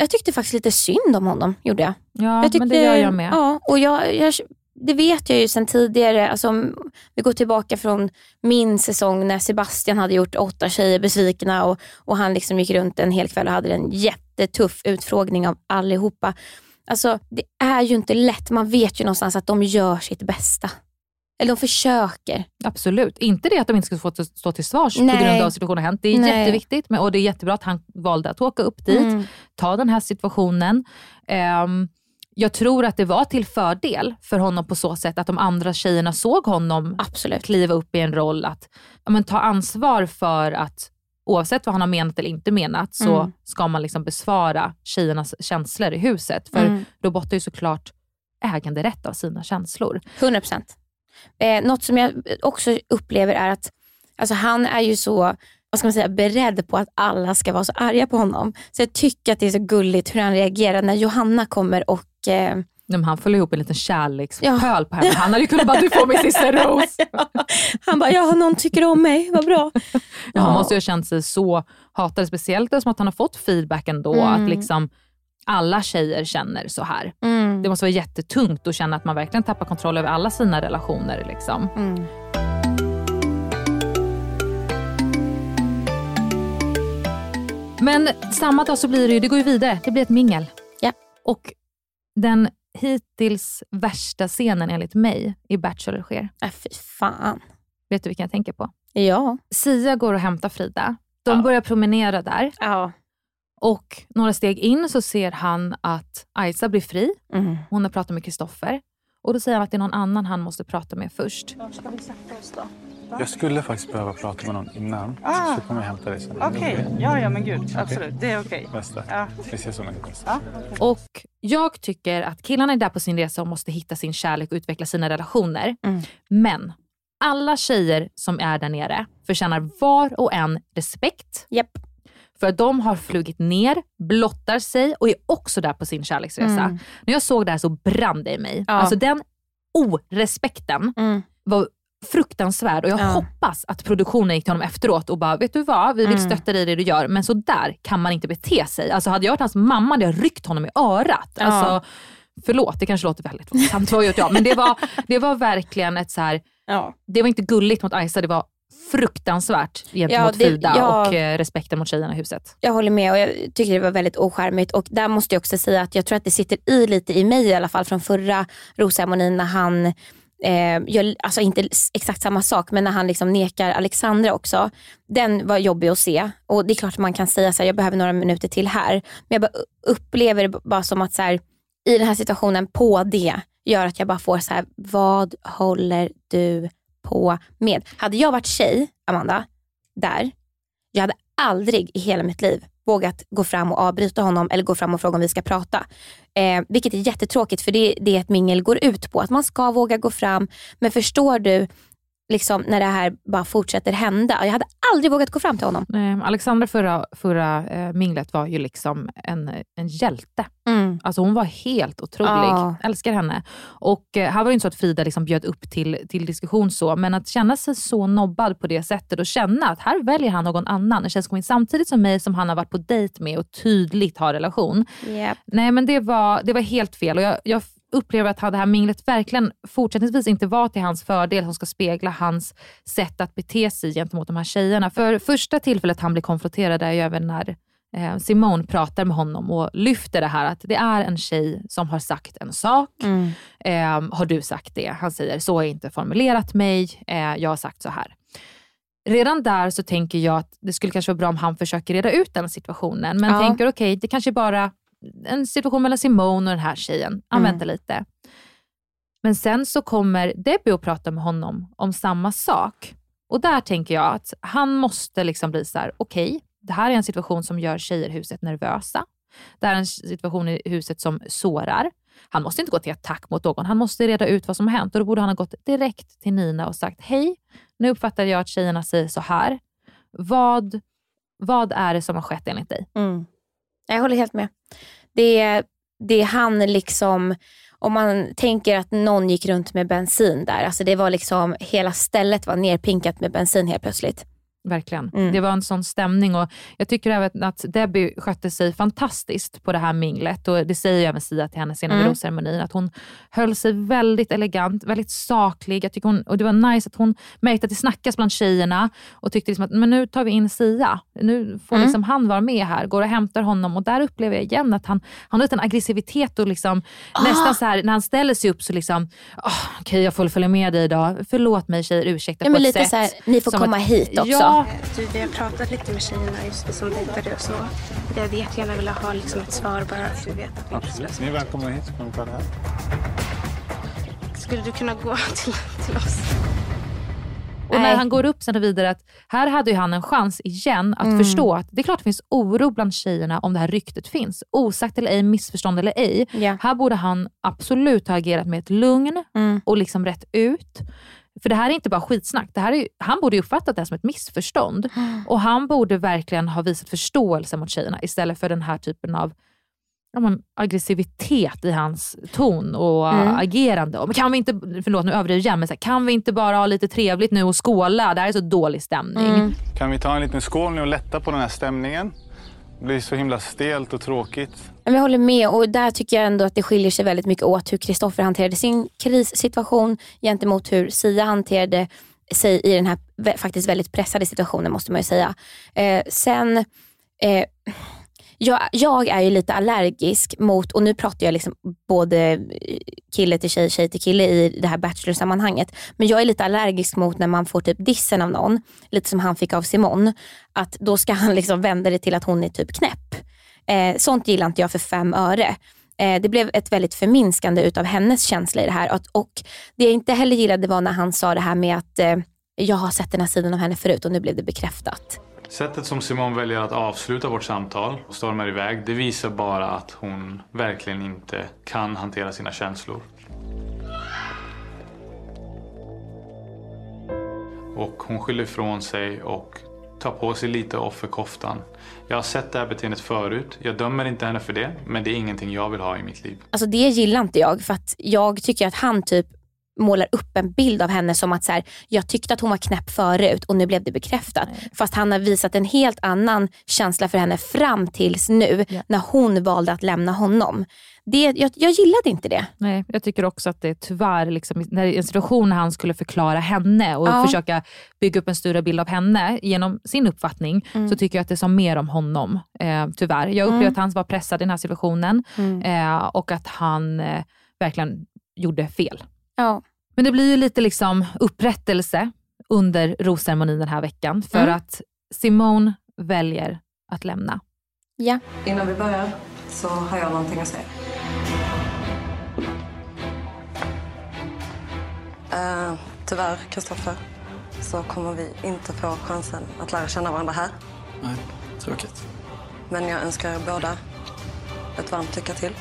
jag tyckte faktiskt lite synd om honom, gjorde jag. Ja, jag tyckte, men det gör jag med. Ja, och jag, jag, det vet jag ju sedan tidigare. Alltså, om vi går tillbaka från min säsong när Sebastian hade gjort åtta tjejer besvikna och, och han liksom gick runt en hel kväll och hade en jättetuff utfrågning av allihopa. Alltså, det är ju inte lätt. Man vet ju någonstans att de gör sitt bästa. Eller de försöker. Absolut. Inte det att de inte ska få stå till svars på Nej. grund av situationen hänt. Det är Nej. jätteviktigt men, och det är jättebra att han valde att åka upp dit, Mm. ta den här situationen. Ehm, jag tror att det var till fördel för honom på så sätt att de andra tjejerna såg honom Absolut. kliva upp i en roll att ja, men, ta ansvar för att oavsett vad han har menat eller inte menat så Mm. ska man liksom besvara tjejernas känslor i huset. För Mm. Robot har ju såklart äganderätt av sina känslor. 100 procent. Eh, något som jag också upplever är att alltså han är ju så vad ska man säga, beredd på att alla ska vara så arga på honom. Så jag tycker att det är så gulligt hur han reagerar när Johanna kommer och eh, men han föll ihop en liten kärlekspöl på henne. Han hade ju kunnat bara, du får min sista ros. han bara, ja någon tycker om mig, vad bra. Ja, han måste ju ha känt sig så hatad, speciellt eftersom att han har fått feedback ändå. Mm. Att liksom, alla tjejer känner så här. Mm. Det måste vara jättetungt att känna att man verkligen tappar kontroll över alla sina relationer. Liksom. Mm. Men samma dag så blir det ju, det går ju vidare. Det blir ett mingel. Ja. Och den hittills värsta scenen enligt mig i Bachelor sker. Äh, fy fan. Vet du vilken jag tänker på? Ja. Sia går och hämtar Frida. De Ja. börjar promenera där Ja. och några steg in så ser han att Aisa blir fri. Mm. Hon har pratat med Kristoffer. Och då säger han att det är någon annan han måste prata med först. Jag skulle faktiskt behöva prata med någon innan. Ah. Så kommer jag hämta dig sen. Okej, ja, ja men gud. Absolut, det är okej. Bästa. Ja. Vi ses om en liten. Ja. Och jag tycker att killarna är där på sin resa och måste hitta sin kärlek och utveckla sina relationer. Mm. Men alla tjejer som är där nere förtjänar var och en respekt. Japp. För att de har flugit ner, blottar sig och är också där på sin kärleksresa. Mm. När jag såg det här så brann det i mig. Ja. Alltså den orespekten Mm. var fruktansvärd och jag Ja. hoppas att produktionen gick till honom efteråt och bara, vet du vad, vi vill Mm. stötta dig i det du gör, men så där kan man inte bete sig. Alltså hade jag varit hans mamma hade jag ryckt honom i örat. Ja. Alltså, förlåt, det kanske låter väldigt våldsamt, vad jag, men det var, det var verkligen ett så här, Ja. det var inte gulligt mot Aisa, det var fruktansvärt gentemot Ja, det- Frida ja. och eh, respekten mot tjejerna i huset. Jag håller med och jag tycker det var väldigt ocharmigt. Och där måste jag också säga att jag tror att det sitter i lite i mig i alla fall från förra rosceremonin när han eh, gör, alltså inte exakt samma sak, men när han liksom nekar Alexandra också. Den var jobbig att se. Och det är klart att man kan säga så här, jag behöver några minuter till här. Men jag bara upplever det bara som att så här, i den här situationen på det gör att jag bara får så här, vad håller du på med? Hade jag varit tjej, Amanda, där, jag hade aldrig i hela mitt liv vågat gå fram och avbryta honom eller gå fram och fråga om vi ska prata. Eh, vilket är jättetråkigt för det är det ett mingel går ut på. Att man ska våga gå fram. Men förstår du liksom, när det här bara fortsätter hända? Jag hade aldrig vågat gå fram till honom. Eh, Alexandra förra, förra eh, minglet var ju liksom en, en hjälte. Mm. Alltså hon var helt otrolig. Ja. Älskar henne. Och eh, här var det inte så att Frida liksom bjöd upp till, till diskussion så, men att känna sig så nobbad på det sättet och känna att här väljer han någon annan. En tjej som kommer in samtidigt som mig som han har varit på dejt med och tydligt har relation. Yep. Nej men det var, det var helt fel och jag, jag upplever att det här minglet verkligen fortsättningsvis inte var till hans fördel som ska spegla hans sätt att bete sig gentemot de här tjejerna. För första tillfället han blir konfronterad är ju även när eh, Simone pratar med honom och lyfter det här att det är en tjej som har sagt en sak. Mm. Eh, har du sagt det? Han säger, så har jag inte formulerat mig. Eh, jag har sagt så här. Redan där så tänker jag att det skulle kanske vara bra om han försöker reda ut den situationen. Men Ja. tänker okej, det kanske bara en situation mellan Simone och den här tjejen. Han Mm. väntar lite. Men sen så kommer Debbie och prata med honom om samma sak. Och där tänker jag att han måste liksom bli så här: okej, det här är en situation som gör tjejer i huset nervösa. Det här är en situation i huset som sårar. Han måste inte gå till attack mot någon. Han måste reda ut vad som har hänt. Och då borde han ha gått direkt till Nina och sagt, hej, nu uppfattar jag att tjejerna säger så här. Vad, vad är det som har skett enligt dig? Mm. Jag håller helt med. Det är, det är han liksom, om man tänker att någon gick runt med bensin där, alltså det var liksom, hela stället var nerpinkat med bensin helt plötsligt. Verkligen. Mm. Det var en sån stämning och jag tycker även att Debbie skötte sig fantastiskt på det här minglet och det säger ju även Sia till henne senare vid Mm. rosceremonin, att hon höll sig väldigt elegant, väldigt saklig. Jag tycker hon, och det var nice att hon märkte att det snackas bland tjejerna och tyckte liksom att men nu tar vi in Sia. Nu får Mm. liksom han vara med här, går och hämtar honom och där upplever jag igen att han, han har en aggressivitet och liksom, Ah. nästan så här när han ställer sig upp så liksom, oh, okej jag får följa med dig idag, förlåt mig tjejer, ursäkta Ja, på men ett lite sätt. så här, ni får komma att- hit också. Ja, Du, vi har pratat lite med tjejerna just det som dejtade och så. Jag hade jättegärna velat ha liksom ett svar bara att du vet att vi Absolut. Ni är välkomna hit så kan vi prata här. Skulle du kunna gå till, till oss? Och när han går upp sen och vidare, att här hade ju han en chans igen att Mm. förstå att det är klart det finns oro bland tjejerna om det här ryktet finns. Osagt eller ej, missförstånd eller ej. Ja. Här borde han absolut ha agerat med ett lugn Mm. och liksom rätt ut. För det här är inte bara skitsnack. Det här är, han borde ju uppfattat det här som ett missförstånd. Och han borde verkligen ha visat förståelse mot tjejerna istället för den här typen av ja, men, aggressivitet i hans ton och Mm. agerande. Och, Men kan vi inte, förlåt nu överdriver jag men så här, kan vi inte bara ha lite trevligt nu och skåla? Det här är så dålig stämning. Mm. Kan vi ta en liten skål nu och lätta på den här stämningen? Det blir så himla stelt och tråkigt. Men jag håller med och där tycker jag ändå att det skiljer sig väldigt mycket åt hur Kristoffer hanterade sin krissituation gentemot hur Sia hanterade sig i den här faktiskt väldigt pressade situationen måste man ju säga. Eh, sen eh, jag, jag är ju lite allergisk mot, och nu pratar jag liksom både kille till tjej, tjej till kille i det här bachelor-sammanhanget. Men jag är lite allergisk mot när man får typ dissen av någon, lite som han fick av Simon. Att då ska han liksom vända det till att hon är typ knäpp. Eh, sånt gillar inte jag för fem öre. Eh, det blev ett väldigt förminskande utav hennes känsla i det här. Och, och det jag inte heller gillade var när han sa det här med att eh, jag har sett den här sidan av henne förut och nu blev det bekräftat. Sättet som Simon väljer att avsluta vårt samtal och stormar iväg, det visar bara att hon verkligen inte kan hantera sina känslor. Och hon skyller ifrån sig och tar på sig lite offerkoftan. Jag har sett det här beteendet förut. Jag dömer inte henne för det, men det är ingenting jag vill ha i mitt liv. Alltså det gillar inte jag för att jag tycker att han typ målar upp en bild av henne som att så här, jag tyckte att hon var knäpp förut och nu blev det bekräftat. Nej. Fast han har visat en helt annan känsla för henne fram tills nu ja. när hon valde att lämna honom. Det, jag, jag gillade inte det. Nej, jag tycker också att det tyvärr, liksom, när en situation när han skulle förklara henne och ja. försöka bygga upp en större bild av henne genom sin uppfattning, mm. så tycker jag att det sa mer om honom. Eh, tyvärr. Jag upplevde mm. att han var pressad i den här situationen mm. eh, och att han eh, verkligen gjorde fel. Ja. Men det blir ju lite liksom upprättelse under rosceremonin den här veckan för mm. att Simone väljer att lämna. Ja. Innan vi börjar så har jag någonting att säga. Uh, tyvärr, Kristoffer, så kommer vi inte få chansen att lära känna varandra här. Nej, tråkigt. Men jag önskar er båda ett varmt lycka till.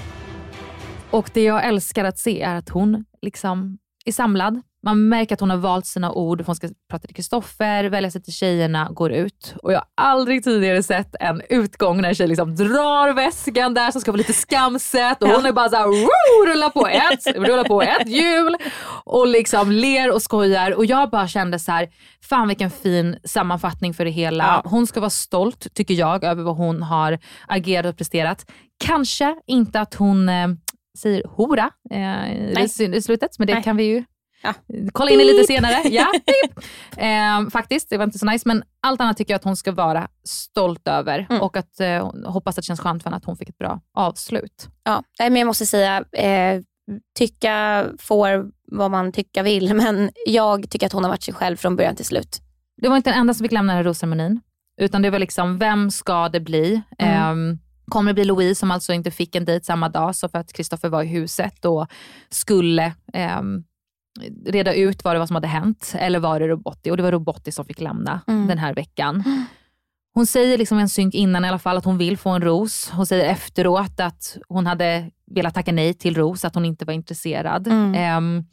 Och det jag älskar att se är att hon liksom är samlad. Man märker att hon har valt sina ord. Hon ska prata till Kristoffer, välja sig till tjejerna, går ut. Och jag har aldrig tidigare sett en utgång när en tjej liksom drar väskan där som ska vara lite skamset och hon är bara såhär rullar på ett, rullar på ett hjul och liksom ler och skojar. Och jag bara kände så här, fan vilken fin sammanfattning för det hela. Hon ska vara stolt, tycker jag, över vad hon har agerat och presterat. Kanske inte att hon eh, säger hora eh, i, slutet, men det Nej. kan vi ju Ja. Kolla in lite senare. Ja, eh, faktiskt, det var inte så nice. Men allt annat tycker jag att hon ska vara stolt över mm. och att eh, hoppas att det känns skönt för henne att hon fick ett bra avslut. Ja, men jag måste säga, eh, tycka får vad man tycka vill, men jag tycker att hon har varit sig själv från början till slut. Det var inte den enda som fick lämna den här rosceremonin, utan det var liksom, vem ska det bli? Mm. Kommer det bli Louise som alltså inte fick en dejt samma dag, så för att Kristoffer var i huset och skulle eh, reda ut vad det var som hade hänt. Eller var det Robotti? Och det var Robotti som fick lämna mm. den här veckan. Hon säger liksom en synk innan i alla fall att hon vill få en ros. Hon säger efteråt att hon hade velat tacka nej till Ros, att hon inte var intresserad. Mm. Um,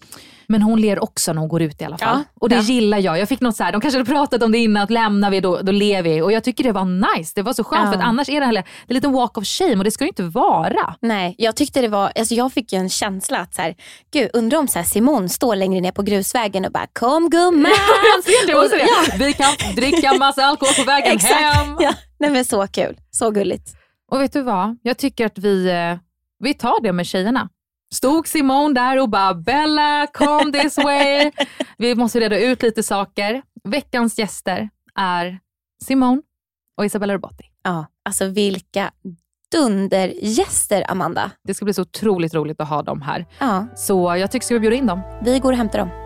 men hon ler också när hon går ut i alla fall. Ja, och det ja. gillar jag. Jag fick något så här, de kanske hade pratat om det innan, att lämnar vi då, då ler vi. Och jag tycker det var nice. Det var så skönt ja. för annars är det, här, det är en liten walk of shame och det ska det inte vara. Nej, jag tyckte det var, alltså jag fick ju en känsla att så här, gud undrar om så här, Simon står längre ner på grusvägen och bara kom gumman. jag ser det, ja. Vi kan dricka massa alkohol på vägen hem. Ja. Nej men så kul, så gulligt. Och vet du vad? Jag tycker att vi eh, vi tar det med tjejerna. Stod Simone där och bara “Bella, come this way”. Vi måste reda ut lite saker. Veckans gäster är Simone och Isabella Robotti. Ja, alltså vilka dundergäster, Amanda. Det ska bli så otroligt roligt att ha dem här. Ja. Så jag tycker vi ska bjuda in dem. Vi går och hämtar dem.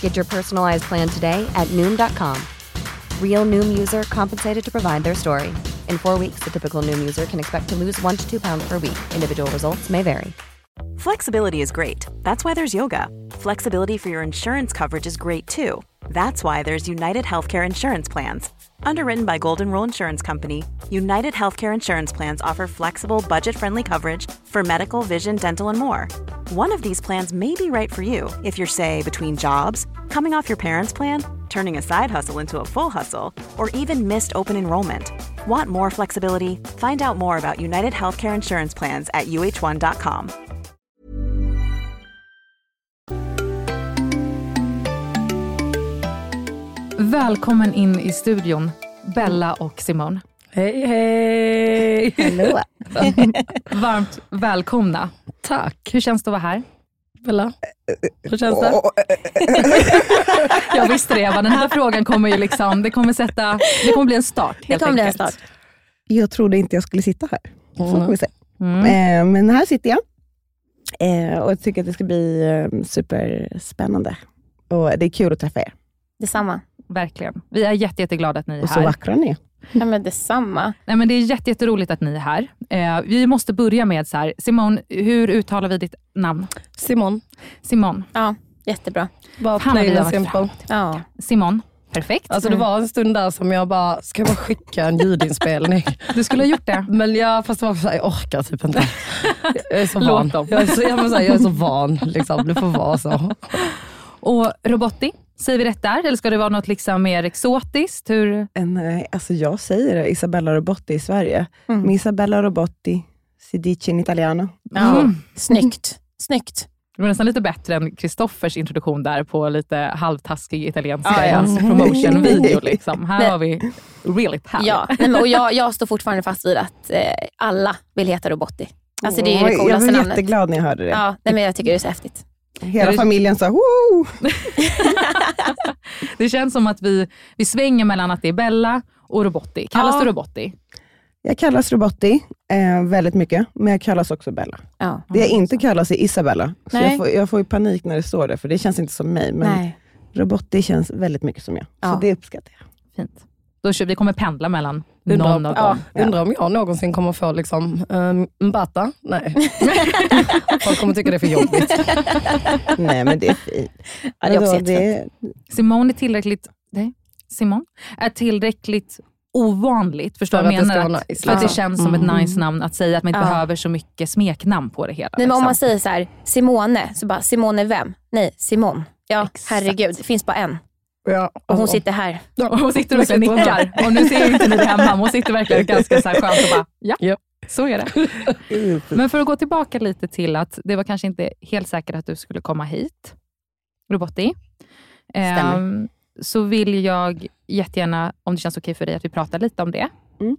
Get your personalized plan today at Noom.com. Real Noom user compensated to provide their story. In four weeks, the typical Noom user can expect to lose one to two pounds per week. Individual results may vary. Flexibility is great. That's why there's yoga. Flexibility for your insurance coverage is great too. That's why there's United Healthcare Insurance Plans. Underwritten by Golden Rule Insurance Company, United Healthcare Insurance Plans offer flexible, budget friendly coverage for medical, vision, dental, and more. One of these plans may be right for you if you're, say, between jobs, coming off your parents' plan, turning a side hustle into a full hustle, or even missed open enrollment. Want more flexibility? Find out more about United Healthcare Insurance Plans at uh1.com. Välkommen in i studion, Bella och Simone. Hej hej! Hallå. Varmt välkomna. Tack. Hur känns det att vara här? Bella, hur känns det? Jag visste det Eva, den här frågan kommer ju liksom, det kommer sätta, det kommer bli en start helt Det kommer bli en start. Jag trodde inte jag skulle sitta här. Så Mm. får vi se. Mm. Eh, men här sitter jag. Eh, och jag tycker att det ska bli eh, superspännande. Och det är kul att träffa er. Detsamma. Verkligen. Vi är jätte, jätteglada att ni är Och så här. vackra ni är. Ja, men detsamma. Nej, men det är jätte, jätteroligt att ni är här. Eh, vi måste börja med så här, Simon, hur uttalar vi ditt namn? Simon. Simon. Ja, jättebra. Bara plain and simple. Ja. Simon. Perfekt. Alltså det var en stund där som jag bara, ska jag bara skicka en ljudinspelning? Du skulle ha gjort det. Men jag, fast det var så här, jag orkar typ inte. Jag är så Låt van. dem. Jag är så, jag, så här, jag är så van, liksom. det får vara så. Och Robotti, säger vi rätt där? Eller ska det vara något liksom mer exotiskt? Hur? Nej, alltså jag säger det, Isabella Robotti i Sverige. Men Isabella Robotti, si dice in italiano. Ja. Mm. Snyggt. Snyggt. Det var nästan lite bättre än Kristoffers introduktion där på lite halvtaskig italienska Ja, ja. hans promotion-video. Liksom. Här har vi really power. Ja, men, och jag, jag står fortfarande fast vid att eh, alla vill heta Robotti. Alltså det är det jag coolaste namnet. jätteglad när jag hörde det. Ja, nej, men jag tycker det är så häftigt. Hela familjen sa Woo! Det känns som att vi, vi svänger mellan att det är Bella och Robotti. Kallas Ja. du Robotti? Jag kallas Robotti eh, väldigt mycket, men jag kallas också Bella. Ja. Det jag inte kallas är Isabella. Så Nej. jag, får, jag får panik när det står det, för det känns inte som mig. Men Nej. Robotti känns väldigt mycket som jag. Ja. Så det uppskattar jag. Fint. Då vi kommer pendla mellan Undrar, någon av ja, dem. undrar om jag någonsin kommer få liksom, um, Mbata? Nej. Folk kommer tycka det är för jobbigt. Nej, men det är fint. Ja, det är också Vadå, jättefint. Simon är tillräckligt, nej, Simon är tillräckligt ovanligt, förstår För du vad jag det menar? Att, nice, för att det liksom. känns som ett Mm. nice namn att säga, att man inte Ja. behöver så mycket smeknamn på det hela. Nej, men om liksom. man säger så här, Simone, så bara Simone vem? Nej, Simon. Ja, herregud, det finns bara en. Ja, Och hon sitter här. Och hon sitter och verkligen nickar. Och nu ser inte ni det hemma, hon sitter verkligen ganska så här skönt och bara, ja, Ja. så är det. Men för att gå tillbaka lite till att det var kanske inte helt säkert att du skulle komma hit, Robotti. Stämmer. Ehm, så vill jag jättegärna, om det känns okej för dig, att vi pratar lite om det. Mm.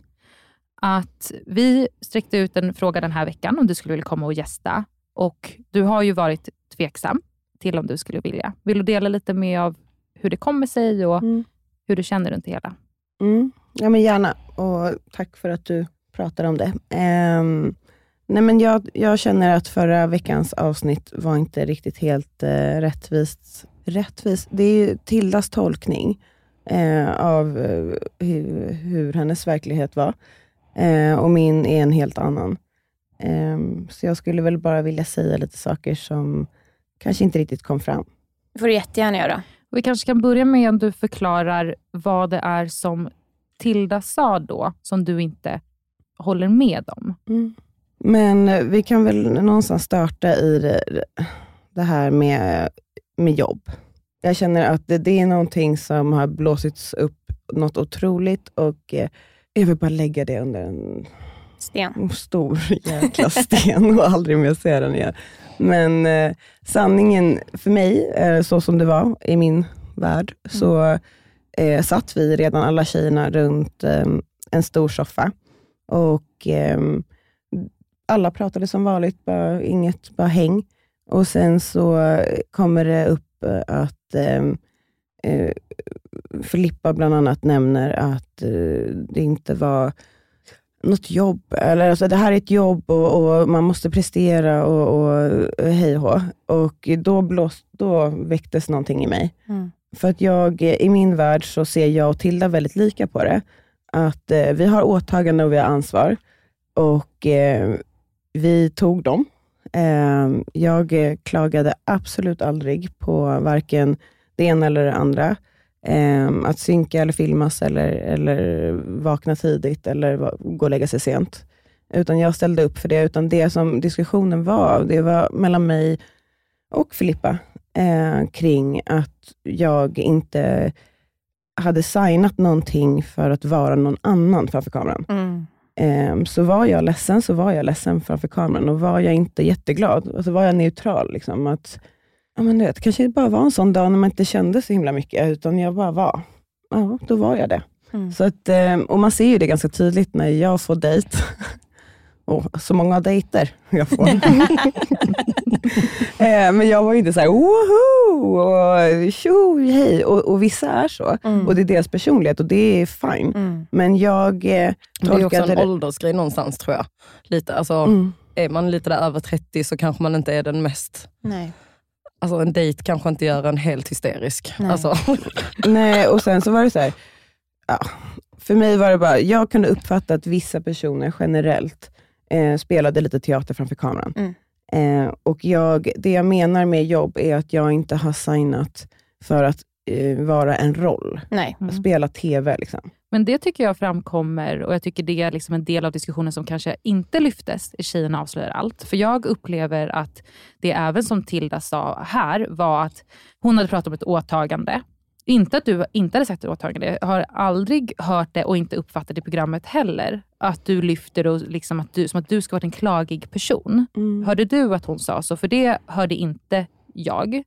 Att vi sträckte ut en fråga den här veckan om du skulle vilja komma och gästa. Och du har ju varit tveksam till om du skulle vilja. Vill du dela lite med av hur det kommer sig och Mm. hur du känner runt det hela? Mm. Ja, men gärna. Och tack för att du pratar om det. Ehm, nej, men jag, jag känner att förra veckans avsnitt var inte riktigt helt eh, rättvist. rättvist. Det är ju Tildas tolkning eh, av eh, hur, hur hennes verklighet var. Och min är en helt annan. Ehm, så jag skulle väl bara vilja säga lite saker som kanske inte riktigt kom fram. Det får du jättegärna göra. Vi kanske kan börja med att du förklarar vad det är som Tilda sa då, som du inte håller med om. Mm. Men eh, vi kan väl någonstans starta i det, det här med, med jobb. Jag känner att det, det är någonting som har blåsits upp något otroligt och eh, jag vill bara lägga det under en sten. stor jäkla sten och aldrig mer se den igen. Men eh, sanningen för mig, eh, så som det var i min värld, så eh, satt vi redan alla tjejerna runt eh, en stor soffa. Och ehm, alla pratade som vanligt, bara, inget, bara häng. Och sen så kommer det upp eh, att ehm, eh, Filippa bland annat nämner att eh, det inte var något jobb. Eller, alltså, det här är ett jobb och, och man måste prestera och, och hej och. Och då, blåst, då väcktes någonting i mig. Mm. För att jag, i min värld så ser jag och Tilda väldigt lika på det. Att eh, vi har åtagande och vi har ansvar. Och eh, vi tog dem. Eh, jag eh, klagade absolut aldrig på varken det ena eller det andra. Eh, att synka eller filmas eller, eller vakna tidigt eller gå och lägga sig sent. Utan jag ställde upp för det. Utan det som diskussionen var, det var mellan mig och Filippa eh, kring att jag inte hade signat någonting för att vara någon annan framför kameran. Mm. Ehm, så var jag ledsen, så var jag ledsen framför kameran. Och var jag inte jätteglad, och så var jag neutral. Liksom, att, ja, men du vet, kanske det bara var en sån dag när man inte kände så himla mycket, utan jag bara var. Ja, då var jag det. Mm. Så att, ehm, och man ser ju det ganska tydligt när jag får dejt. Och så många dejter jag får. Eh, Men jag var ju inte såhär woho och tjo hej. Och, och vissa är så. Mm. Och det är deras personlighet och det är fine. Men jag eh, Men det är också tolkade en det... åldersgrej någonstans tror jag. Lite, alltså, Mm. Är man lite där över 30 så kanske man inte är den mest... Nej. Alltså en dejt kanske inte gör en helt hysterisk. Nej. Alltså, Nej, och sen så var det så här, ja, för mig var det bara, jag kunde uppfatta att vissa personer generellt eh, spelade lite teater framför kameran. Mm. Eh, och jag, det jag menar med jobb är att jag inte har signat för att vara en roll. Nej. Spela TV liksom. Men det tycker jag framkommer och jag tycker det är liksom en del av diskussionen som kanske inte lyftes i Tjejerna avslöjar allt. För jag upplever att det även som Tilda sa här var att hon hade pratat om ett åtagande. Inte att du inte hade sagt ett åtagande. Jag har aldrig hört det och inte uppfattat i programmet heller. Att du lyfter och liksom att du, som att du ska vara en klagig person. Hörde du att hon sa så? För det hörde inte jag.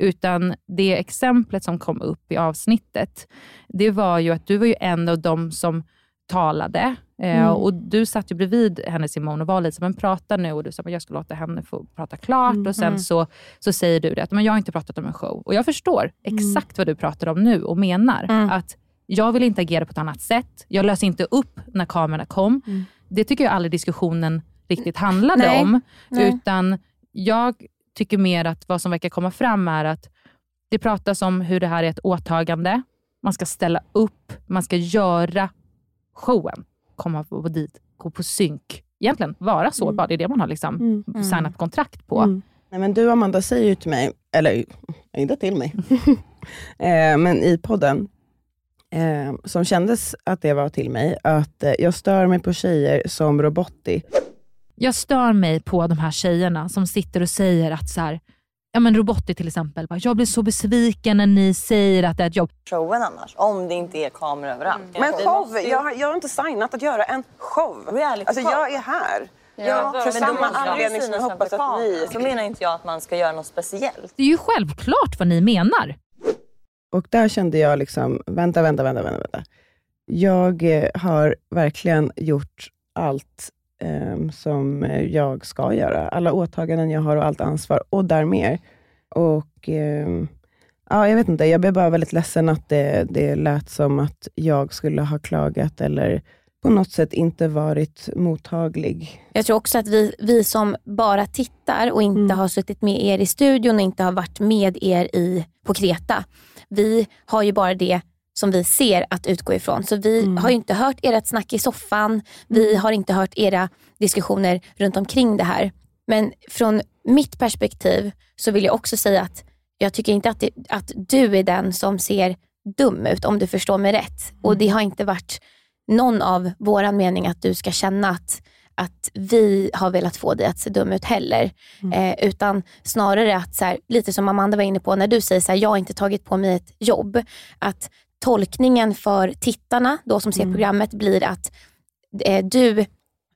Utan det exemplet som kom upp i avsnittet, det var ju att du var ju en av dem som talade. Eh, Mm. och Du satt ju bredvid henne Simone och var lite som en prata nu och du sa jag ska låta henne få prata klart. Mm. Och sen Mm. så, så säger du det att men jag har inte pratat om en show. Och jag förstår exakt vad du pratar om nu och menar. Att jag vill inte agera på ett annat sätt. Jag löser inte upp när kamerorna kom. Det tycker jag aldrig diskussionen riktigt handlade Nej. om. Nej. Utan jag tycker mer att vad som verkar komma fram är att det pratas om hur det här är ett åtagande. Man ska ställa upp, man ska göra showen. Komma på dit, gå på synk. Egentligen vara sårbar, det är det man har liksom Mm. signat kontrakt på. Mm. Nej, men du Amanda säger ju till mig, eller inte till mig, eh, men i podden, eh, som kändes att det var till mig, att eh, jag stör mig på tjejer som Robotti. Jag stör mig på de här tjejerna som sitter och säger att så här, ja men Robotti till exempel, bara, jag blir så besviken när ni säger att det är ett jobb. showen annars, om det inte är kameror överallt. Men show, jag, har- jag har inte signat att göra en show. Alltså jag är här. Ja, för men samma anledning som jag hoppas att ni... Så menar inte jag att man ska göra något speciellt. Det är ju självklart vad ni menar. Och där kände jag liksom, vänta, vänta, vänta, vänta. vänta. Jag eh, har verkligen gjort allt eh, som jag ska göra. Alla åtaganden jag har och allt ansvar och där mer. Och eh, ja, jag vet inte, jag blev bara väldigt ledsen att det, det lät som att jag skulle ha klagat eller på något sätt inte varit mottaglig. Jag tror också att vi, vi som bara tittar och inte har suttit med er i studion och inte har varit med er i, på Kreta. Vi har ju bara det som vi ser att utgå ifrån. Så vi har ju inte hört ert snack i soffan. Vi har inte hört era diskussioner runt omkring det här. Men från mitt perspektiv så vill jag också säga att jag tycker inte att, det, att du är den som ser dum ut, om du förstår mig rätt. Och det har inte varit någon av våran mening att du ska känna att, att vi har velat få dig att se dum ut heller. Eh, utan snarare att, så här, lite som Amanda var inne på, när du säger så här, jag har inte tagit på mig ett jobb. Att tolkningen för tittarna då som ser programmet blir att eh, du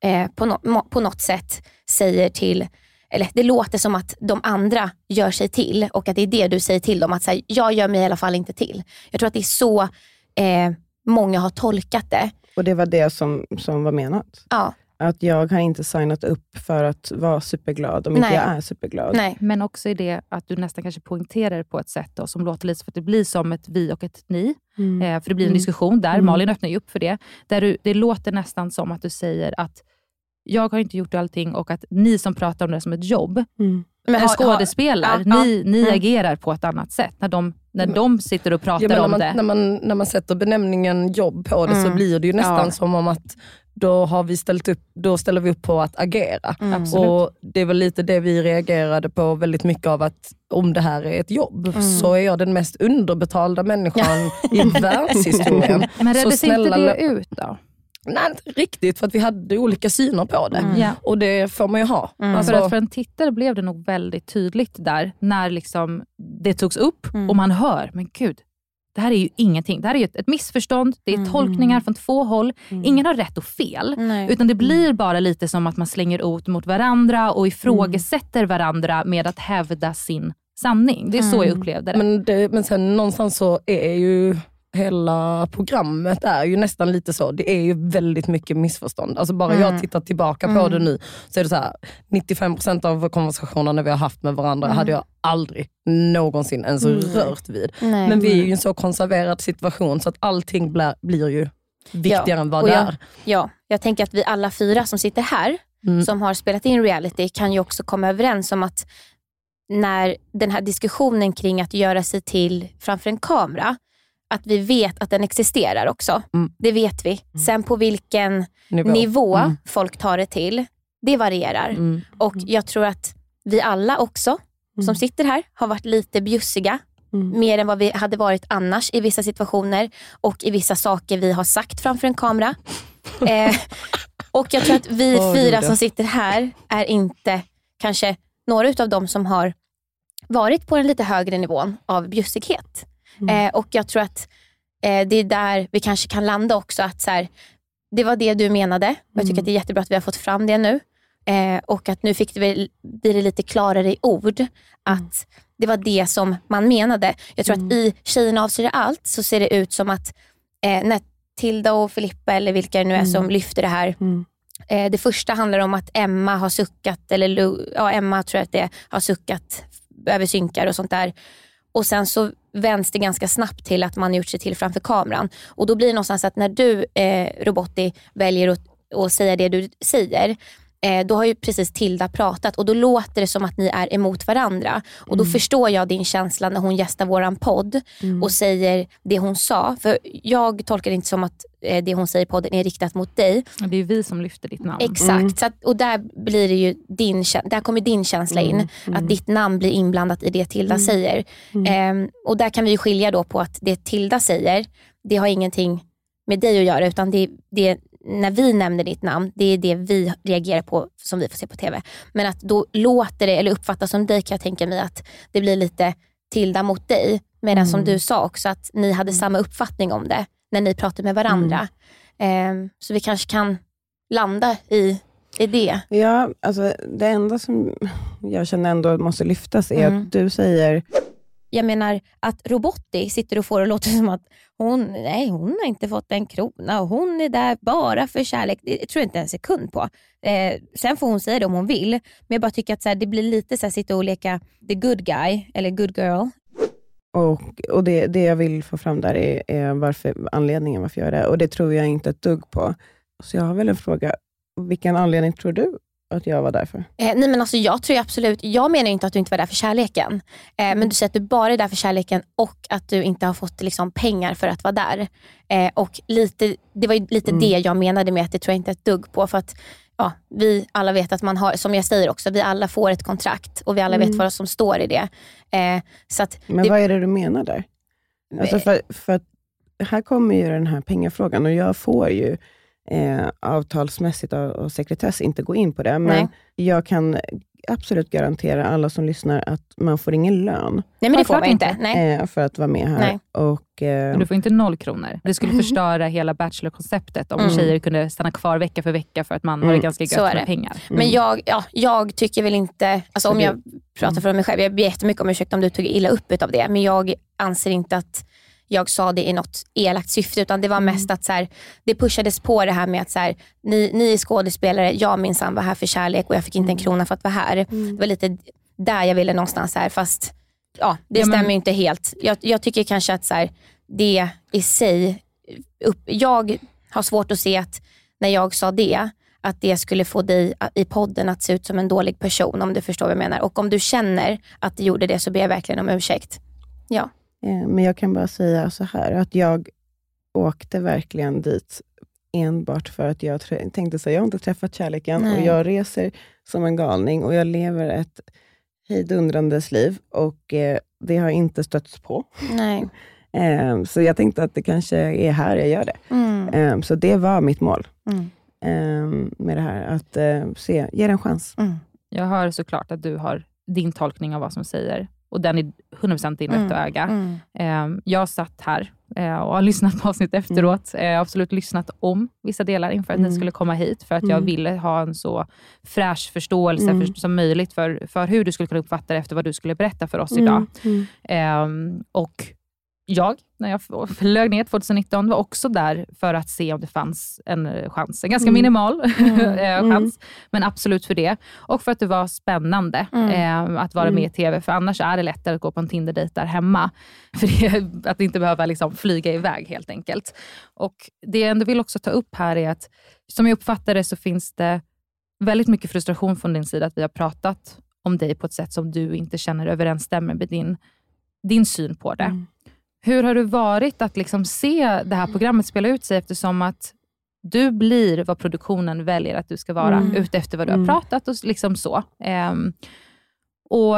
eh, på, no på något sätt säger till eller det låter som att de andra gör sig till och att det är det du säger till dem. Att säga, jag gör mig i alla fall inte till. Jag tror att det är så eh, många har tolkat det. Och det var det som, som var menat? Ja. Att jag har inte signat upp för att vara superglad om inte Nej. jag är superglad. Men också i det att du nästan kanske poängterar det på ett sätt då, som låter lite så att det blir som ett vi och ett ni. Mm. Eh, för det blir en Mm. diskussion där. Mm. Malin öppnar ju upp för det. Där du, det låter nästan som att du säger att jag har inte gjort allting och att ni som pratar om det som ett jobb, Mm. Men en har- skådespelare, har- ja, ni, ja. ni Mm. agerar på ett annat sätt. När de, när de sitter och pratar Ja, om man, det. när, man, när man sätter benämningen jobb på det så Mm. blir det ju nästan Ja. som om att då, har vi ställt upp, då ställer vi upp på att agera. Mm. Och Det väl lite det vi reagerade på väldigt mycket av att om det här är ett jobb Mm. så är jag den mest underbetalda människan i världshistorien. Men Så reddes inte snälla det ut då? Nej, inte riktigt för att vi hade olika syner på det. Mm. Och det får man ju ha. Alltså, för att för en tittare blev det nog väldigt tydligt där, när liksom det togs upp Mm. och man hör, men gud, det här är ju ingenting. Det här är ju ett, ett missförstånd, det är Mm. tolkningar från två håll. Ingen har rätt och fel, Nej. utan det blir bara lite som att man slänger ord mot varandra och ifrågasätter varandra med att hävda sin sanning. Det är så jag upplevde det. Men, det, men sen någonstans så är ju hela programmet är ju nästan lite så. Det är ju väldigt mycket missförstånd. Alltså bara Mm. jag tittar tillbaka på Mm. det nu så är det så här, 95% av konversationerna vi har haft med varandra Mm. hade jag aldrig någonsin ens Mm. rört vid. Nej. Men vi är ju i en så konserverad situation så att allting blir, blir ju viktigare än vad det jag, är. Ja, jag tänker att vi alla fyra som sitter här, Mm. som har spelat in reality, kan ju också komma överens om att när den här diskussionen kring att göra sig till framför en kamera, att vi vet att den existerar också. Det vet vi. Sen på vilken Nivå. nivå, Mm. folk tar det till, det varierar. Mm. Och jag tror att vi alla också, som sitter här, har varit lite bjussiga. Mm. Mer än vad vi hade varit annars i vissa situationer och i vissa saker vi har sagt framför en kamera. eh, och jag tror att vi Åh, fyra som sitter här är inte kanske några utav dem som har varit på den lite högre nivån av bjussighet. Mm. Eh, och jag tror att eh, det är där vi kanske kan landa också. att så här, Det var det du menade och jag tycker Mm. att det är jättebra att vi har fått fram det nu. Eh, och att nu fick det blir det lite klarare i ord att det var det som man menade. Jag tror att i Tjejerna avslöjar allt så ser det ut som att eh, när Tilda och Filippa eller vilka det nu är Mm. som lyfter det här. Mm. Eh, det första handlar om att Emma har suckat, eller ja, Emma tror jag att det är, har suckat över synkar och sånt där. Och sen så vänds det ganska snabbt till att man gjort sig till framför kameran. Och då blir det någonstans att när du, eh, Robotti, väljer att, att säga det du säger, eh, då har ju precis Tilda pratat och då låter det som att ni är emot varandra. Och då förstår jag din känsla när hon gästar våran podd och säger det hon sa. För jag tolkar det inte som att det hon säger i podden är riktat mot dig. Det är vi som lyfter ditt namn. Exakt, så att, och där, blir det ju din, där kommer din känsla in. Att ditt namn blir inblandat i det Tilda säger. Ehm, och där kan vi ju skilja då på att det Tilda säger, det har ingenting med dig att göra utan det, det när vi nämner ditt namn, det är det vi reagerar på som vi får se på TV. Men att då låter det, eller uppfattas som dig kan jag tänka mig att det blir lite Tilda mot dig. Medan som du sa också att ni hade samma uppfattning om det när ni pratade med varandra. Ehm, så vi kanske kan landa i, i det. Ja, alltså det enda som jag känner ändå måste lyftas är Mm. att du säger Jag menar att Robotti sitter och får det låta som att hon, nej, hon har inte fått en krona och hon är där bara för kärlek. Det tror jag inte en sekund på. Eh, sen får hon säga det om hon vill. Men jag bara tycker att så här, det blir lite så här, sitta och leka the good guy eller good girl. Och, och det, det jag vill få fram där är, är varför, anledningen varför jag gör det. Och det tror jag inte ett dugg på. Så jag har väl en fråga. Vilken anledning tror du att jag var där för? Eh, nej men alltså jag tror absolut, jag menar inte att du inte var där för kärleken. Eh, men du säger att du bara är där för kärleken och att du inte har fått liksom, pengar för att vara där. Eh, och lite, Det var lite Mm. det jag menade med att det tror jag inte ett dugg på. För att ja, vi alla vet att man har, som jag säger också, vi alla får ett kontrakt och vi alla Mm. vet vad som står i det. Eh, så att Men det, vad är det du menar där? Alltså för, för att här kommer ju den här pengafrågan och jag får ju eh, avtalsmässigt och, och sekretess inte gå in på det. Men Nej. jag kan absolut garantera alla som lyssnar att man får ingen lön. Nej, men det får man inte. Nej. Eh, för att vara med här. Nej. Och, eh, Du får inte noll kronor. Det skulle förstöra hela Bachelor-konceptet om Mm. tjejer kunde stanna kvar vecka för vecka för att man har Mm. det ganska Så gött är med det. pengar. Men jag, ja, jag tycker väl inte, alltså om jag pratar för mig själv, jag ber jättemycket om ursäkt om du tog illa upp av det, men jag anser inte att jag sa det i något elakt syfte, utan det var mest att så här, det pushades på det här med att så här, ni, ni är skådespelare, jag minsann var här för kärlek och jag fick inte en krona för att vara här. Det var lite där jag ville någonstans här, fast ja, det Ja, men- stämmer ju inte helt. Jag, jag tycker kanske att så här, det i sig, upp, jag har svårt att se att när jag sa det, att det skulle få dig i podden att se ut som en dålig person om du förstår vad jag menar. Och om du känner att det gjorde det så ber jag verkligen om ursäkt. Ja. Eh, Men jag kan bara säga så här, att jag åkte verkligen dit enbart för att jag tänkte så här, jag har inte träffat kärleken Nej. och jag reser som en galning och jag lever ett hejdundrandes liv och eh, det har inte stötts på. Nej. Eh, så jag tänkte att det kanske är här jag gör det. Mm. Eh, så det var mitt mål Mm. eh, med det här, att eh, se, ge det en chans. Mm. Jag hör såklart att du har din tolkning av vad som säger och den är 100% din Mm. rätt att äga. Mm. Eh, Jag satt här eh, och har lyssnat på avsnitt efteråt. Eh, Jag har absolut lyssnat om vissa delar inför att ni Mm. skulle komma hit, för att jag Mm. ville ha en så fräsch förståelse Mm. för, som möjligt för, för hur du skulle kunna uppfatta det efter vad du skulle berätta för oss Mm. idag. Mm. Ehm, och jag, när jag flög ner 2019, var också där för att se om det fanns en eh, chans. En ganska Mm. minimal Mm. eh, Mm. chans, men absolut för det. Och för att det var spännande Mm. eh, att vara Mm. med i TV, för annars är det lättare att gå på en Tinder-dejt där hemma. För det, att inte behöva liksom flyga iväg helt enkelt. Och Det jag ändå vill också ta upp här är att, som jag uppfattar det, så finns det väldigt mycket frustration från din sida att vi har pratat om dig på ett sätt som du inte känner överensstämmer med din, din syn på det. Mm. Hur har det varit att liksom se det här programmet spela ut sig eftersom att du blir vad produktionen väljer att du ska vara Mm. utefter vad du har Mm. pratat och liksom så. Ehm, och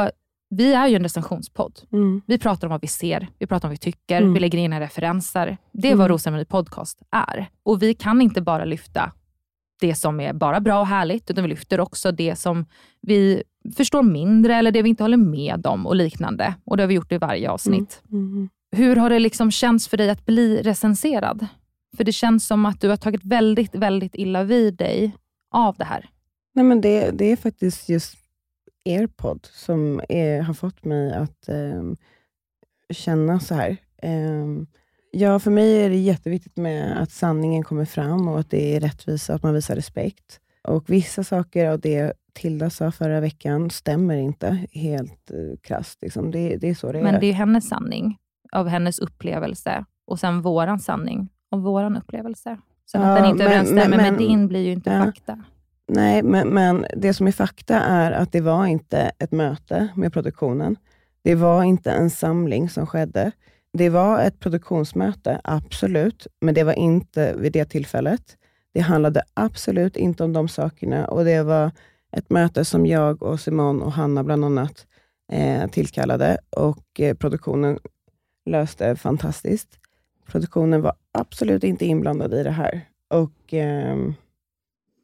Vi är ju en recensionspodd. Mm. Vi pratar om vad vi ser, vi pratar om vad vi tycker, Mm. vi lägger in referenser. Det är Mm. vad Rosceremoni podcast är. Och vi kan inte bara lyfta det som är bara bra och härligt, utan vi lyfter också det som vi förstår mindre eller det vi inte håller med om och liknande. Och det har vi gjort i varje avsnitt. Mm. Hur har det liksom känts för dig att bli recenserad? För det känns som att du har tagit väldigt, väldigt illa vid dig av det här. Nej, men det, det är faktiskt just er podd som är, har fått mig att ehm, känna så här. Ehm, ja, för mig är det jätteviktigt med att sanningen kommer fram och att det är rättvisa att man visar respekt. Och Vissa saker av det Tilda sa förra veckan stämmer inte helt uh, krasst. Liksom. Det, det är så det är. Men det är hennes sanning av hennes upplevelse och sen våran sanning av våran upplevelse. Att Ja, den inte men- överensstämmer men- med men- din blir ju inte Ja. fakta. Nej, men, men det som är fakta är att det var inte ett möte med produktionen. Det var inte en samling som skedde. Det var ett produktionsmöte, absolut, men det var inte vid det tillfället. Det handlade absolut inte om de sakerna och det var ett möte som jag och Simon och Hanna bland annat eh, tillkallade och eh, produktionen löste fantastiskt. Produktionen var absolut inte inblandad i det här. Och ehm,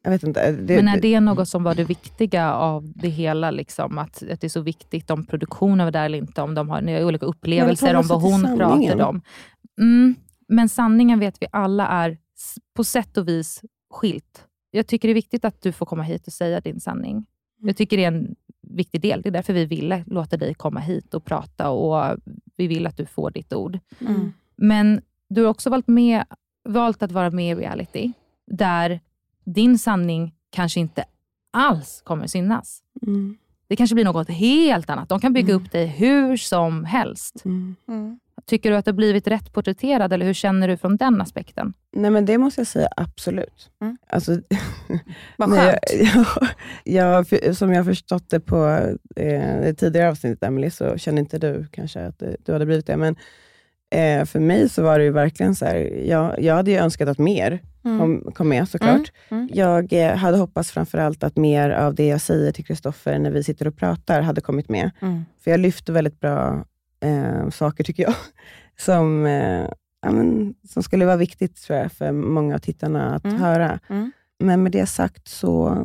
jag vet inte. Det, Men är det något som var det viktiga av det hela? Liksom, att, att det är så viktigt om produktionen var där eller inte, om de har olika upplevelser om sig vad hon pratade om. Mm, men sanningen vet vi alla är på sätt och vis skilt. Jag tycker det är viktigt att du får komma hit och säga din sanning. Jag tycker det är en viktig del. Det är därför vi ville låta dig komma hit och prata och vi vill att du får ditt ord. Mm. Men du har också valt, med, valt att vara med i reality, där din sanning kanske inte alls kommer synas. Mm. Det kanske blir något helt annat. De kan bygga upp dig hur som helst. Mm. Tycker du att har blivit rätt porträtterad eller hur känner du från den aspekten? Nej, men det måste jag säga absolut. Mm. Alltså, Vad skönt. Jag, jag, för- som jag har förstått det på eh, det tidigare avsnittet, Emily, så känner inte du kanske att det, du hade blivit det. Men eh, för mig så var det ju verkligen så här, jag, jag hade ju önskat att mer Mm. kom, kom med såklart. Mm. Mm. Jag eh, hade hoppats framförallt att mer av det jag säger till Kristoffer när vi sitter och pratar hade kommit med. Mm. För jag lyfter väldigt bra eh, saker tycker jag. Som eh, ja, men, som skulle vara viktigt tror jag, för många av tittarna att Mm. höra. Mm. Men med det sagt så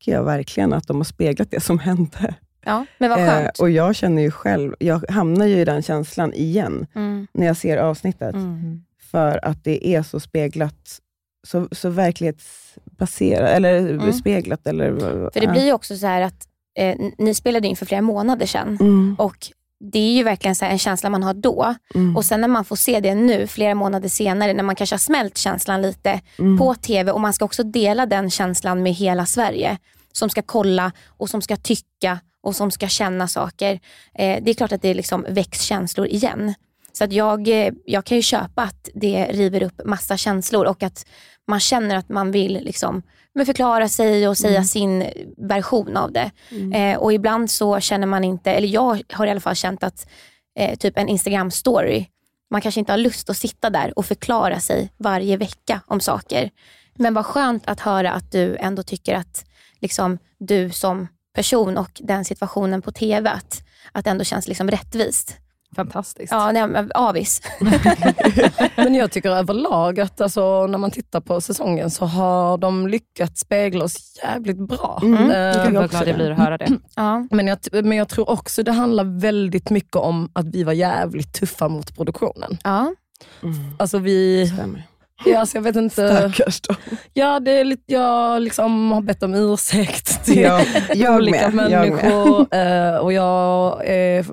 tycker jag verkligen att de har speglat det som hände. Ja, men vad skönt. och jag känner ju själv, jag hamnar ju i den känslan igen, Mm. när jag ser avsnittet. Mm. För att det är så speglat, så, så verklighetsbaserat, eller Mm. speglat. Eller, För det blir ju också så här att eh, ni spelade in för flera månader sedan. Mm. Och det är ju verkligen så en känsla man har då. Mm. Och sen när man får se det nu, flera månader senare, när man kanske har smält känslan lite Mm. på TV och man ska också dela den känslan med hela Sverige. Som ska kolla och som ska tycka och som ska känna saker. Eh, det är klart att det liksom väcks känslor igen. Så att jag, eh, jag kan ju köpa att det river upp massa känslor och att man känner att man vill liksom, men förklara sig och säga Mm. sin version av det. Mm. Eh, och ibland så känner man inte, eller jag har i alla fall känt att eh, typ en Instagram-story, man kanske inte har lust att sitta där och förklara sig varje vecka om saker. Men vad skönt att höra att du ändå tycker att liksom, du som person och den situationen på TV, att, att det ändå känns liksom rättvist. Fantastiskt. Ja, nej, men avis. Men jag tycker överlag att alltså, när man tittar på säsongen så har de lyckats spegla oss jävligt bra. Mm. Eh, Gud vad glad jag blir att höra det. Ja. Men, jag, men jag tror också det handlar väldigt mycket om att vi var jävligt tuffa mot produktionen. Ja. Alltså vi... Stämmer. Ja, alltså jag vet inte. Stackars dem. Ja, det är lite, jag liksom har bett om ursäkt till Ja, jag olika med, jag med. människor. eh, och jag eh,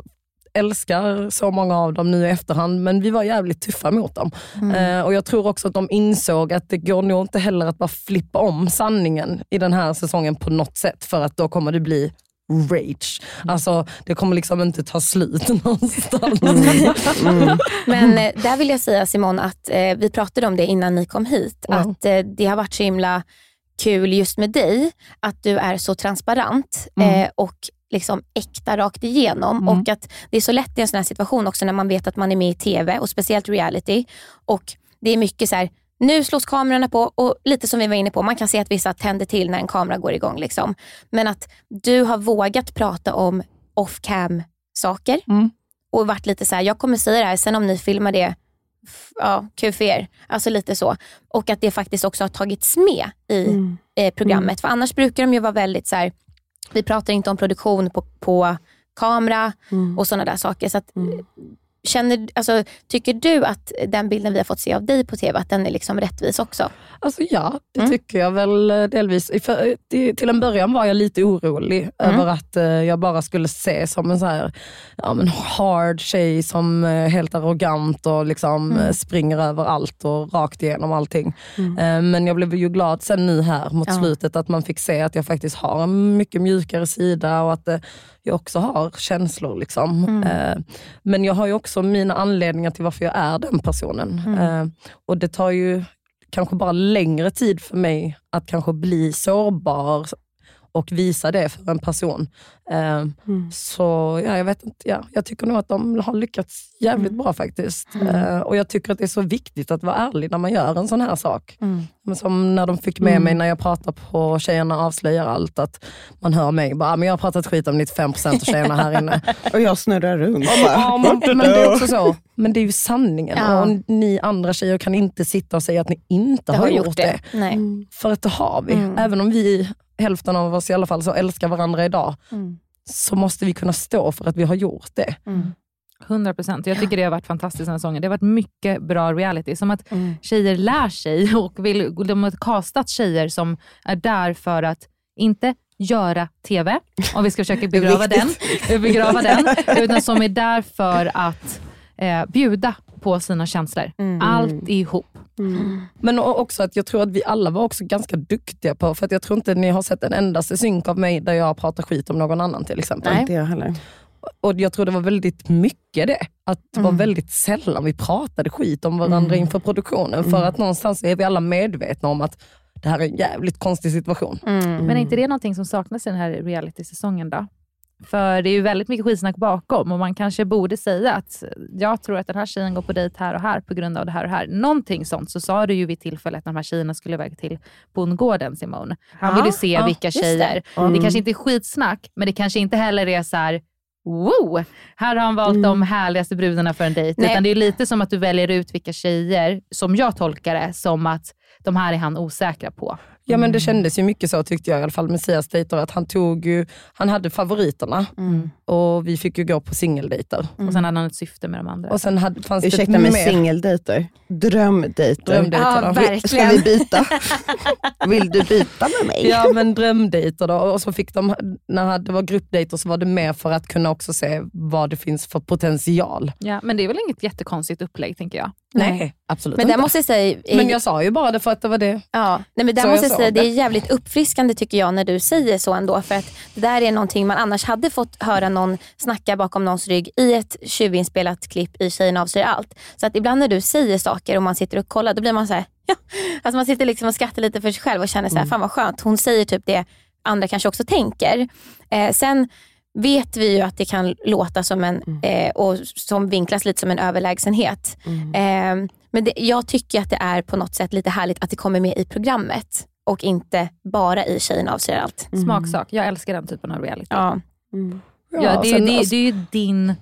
älskar så många av dem nu i efterhand, men vi var jävligt tuffa mot dem. Mm. Eh, och Jag tror också att de insåg att det går nog inte heller att bara flippa om sanningen i den här säsongen på något sätt, för att då kommer det bli rage. Alltså det kommer liksom inte ta slut någonstans. Men eh, där vill jag säga Simon att eh, vi pratade om det innan ni kom hit. Ja. Att eh, det har varit så himla kul just med dig, att du är så transparent eh, och liksom äkta rakt igenom. Och att det är så lätt i en sån här situation också när man vet att man är med i TV och speciellt reality. Och det är mycket så här, nu slås kamerorna på och lite som vi var inne på, man kan se att vissa tänder till när en kamera går igång. Liksom. Men att du har vågat prata om off-cam saker och varit lite så här, jag kommer säga det här, sen om ni filmar det, ja, kul för er. Alltså lite så. Och att det faktiskt också har tagits med i eh, programmet. För annars brukar de ju vara väldigt så här, vi pratar inte om produktion på, på kamera och sådana där saker. Så att, känner, alltså, tycker du att den bilden vi har fått se av dig på TV, att den är liksom rättvis också? Alltså ja, det tycker jag väl eh, delvis. För, till, till en början var jag lite orolig över att eh, jag bara skulle se som en så här, ja, men hard tjej som är helt arrogant och liksom Mm. eh, springer över allt och rakt igenom allting. Eh, men jag blev ju glad sen nu här mot Ja. slutet att man fick se att jag faktiskt har en mycket mjukare sida och att eh, jag också har känslor. Liksom. Mm. Eh, men jag har ju också mina anledningar till varför jag är den personen. Mm. Eh, och det tar ju kanske bara längre tid för mig att kanske bli sårbar och visa det för en person. Eh, Så ja, jag vet inte, ja, jag tycker nog att de har lyckats jävligt bra faktiskt. Eh, och jag tycker att det är så viktigt att vara ärlig när man gör en sån här sak. Men som när de fick med Mm. mig när jag pratar på Tjejerna avslöjar allt, att man hör mig bara, "Ah, men jag har pratat skit om 95% av tjejerna här inne. Och jag snurrar runt. Ja, men, men det är också så. Men det är ju sanningen. Ja. Och ni andra tjejer kan inte sitta och säga att ni inte har, gjort det. Nej. För att det har vi. Mm. Även om vi, hälften av oss i alla fall, så älskar varandra idag, Mm. så måste vi kunna stå för att vi har gjort det. 100 procent. Jag tycker det har varit fantastiskt den här säsongen. Det har varit mycket bra reality. Som att Mm. tjejer lär sig och vill, de har castat tjejer som är där för att inte göra TV, om vi ska försöka begrava den, begrava den, utan som är där för att eh, bjuda på sina känslor. Mm. Allt ihop. Men o- också att jag tror att vi alla var också ganska duktiga på, för att jag tror inte ni har sett en endaste synk av mig där jag pratar skit om någon annan till exempel. Inte jag heller. Och jag tror det var väldigt mycket det. Att det var Mm. väldigt sällan vi pratade skit om varandra Mm. inför produktionen. För att någonstans är vi alla medvetna om att det här är en jävligt konstig situation. Men är inte det någonting som saknas i den här reality-säsongen då? För det är ju väldigt mycket skitsnack bakom och man kanske borde säga att jag tror att den här tjejen går på dejt här och här på grund av det här och här. Någonting sånt så sa du ju vid tillfället när de här tjejerna skulle iväg till bondgården, Simone. Han ville se ja, vilka det. tjejer. Det. Mm. kanske inte är skitsnack, men det kanske inte heller är så här Wow! Här har han valt de härligaste brudarna för en dejt. Nej. Utan det är lite som att du väljer ut vilka tjejer, som jag tolkar det, som att de här är han osäkra på. Ja men det kändes ju mycket så tyckte jag i alla fall med Sias dejter, att han tog ju, han hade favoriterna och vi fick ju gå på singeldejter. Och sen hade han ett syfte med de andra. Och sen hade, fanns Ursäkta det mig, singeldejter. Drömdejter. Drömdejter Ja, verkligen. Ska vi byta? Vill du byta med mig? Ja men drömdejter då. Och så fick de, när det var gruppdejter så var det mer för att kunna också se vad det finns för potential. Ja, men det är väl inget jättekonstigt upplägg tänker jag. Nej, absolut Men inte. där måste jag säga... Men jag sa ju bara det för att det var det. Ja, nej men där måste jag säga, det det. är jävligt uppfriskande tycker jag när du säger så ändå. För att det där är någonting man annars hade fått höra någon snacka bakom någons rygg i ett tjuvinspelat klipp i Tjejen avser allt. Så att ibland när du säger saker och man sitter och kollar, då blir man så här, ja. Alltså man sitter liksom och skrattar lite för sig själv och känner så här, Mm. fan vad skönt. Hon säger typ det andra kanske också tänker. Eh, sen vet vi ju att det kan låta som en, Mm. eh, och som vinklas lite som en överlägsenhet. Eh, men det, jag tycker att det är på något sätt lite härligt att det kommer med i programmet och inte bara i Tjejen avser allt. Smaksak. Jag älskar den typen av reality. Ja. Ja, Ja, det, är, det, det är ju din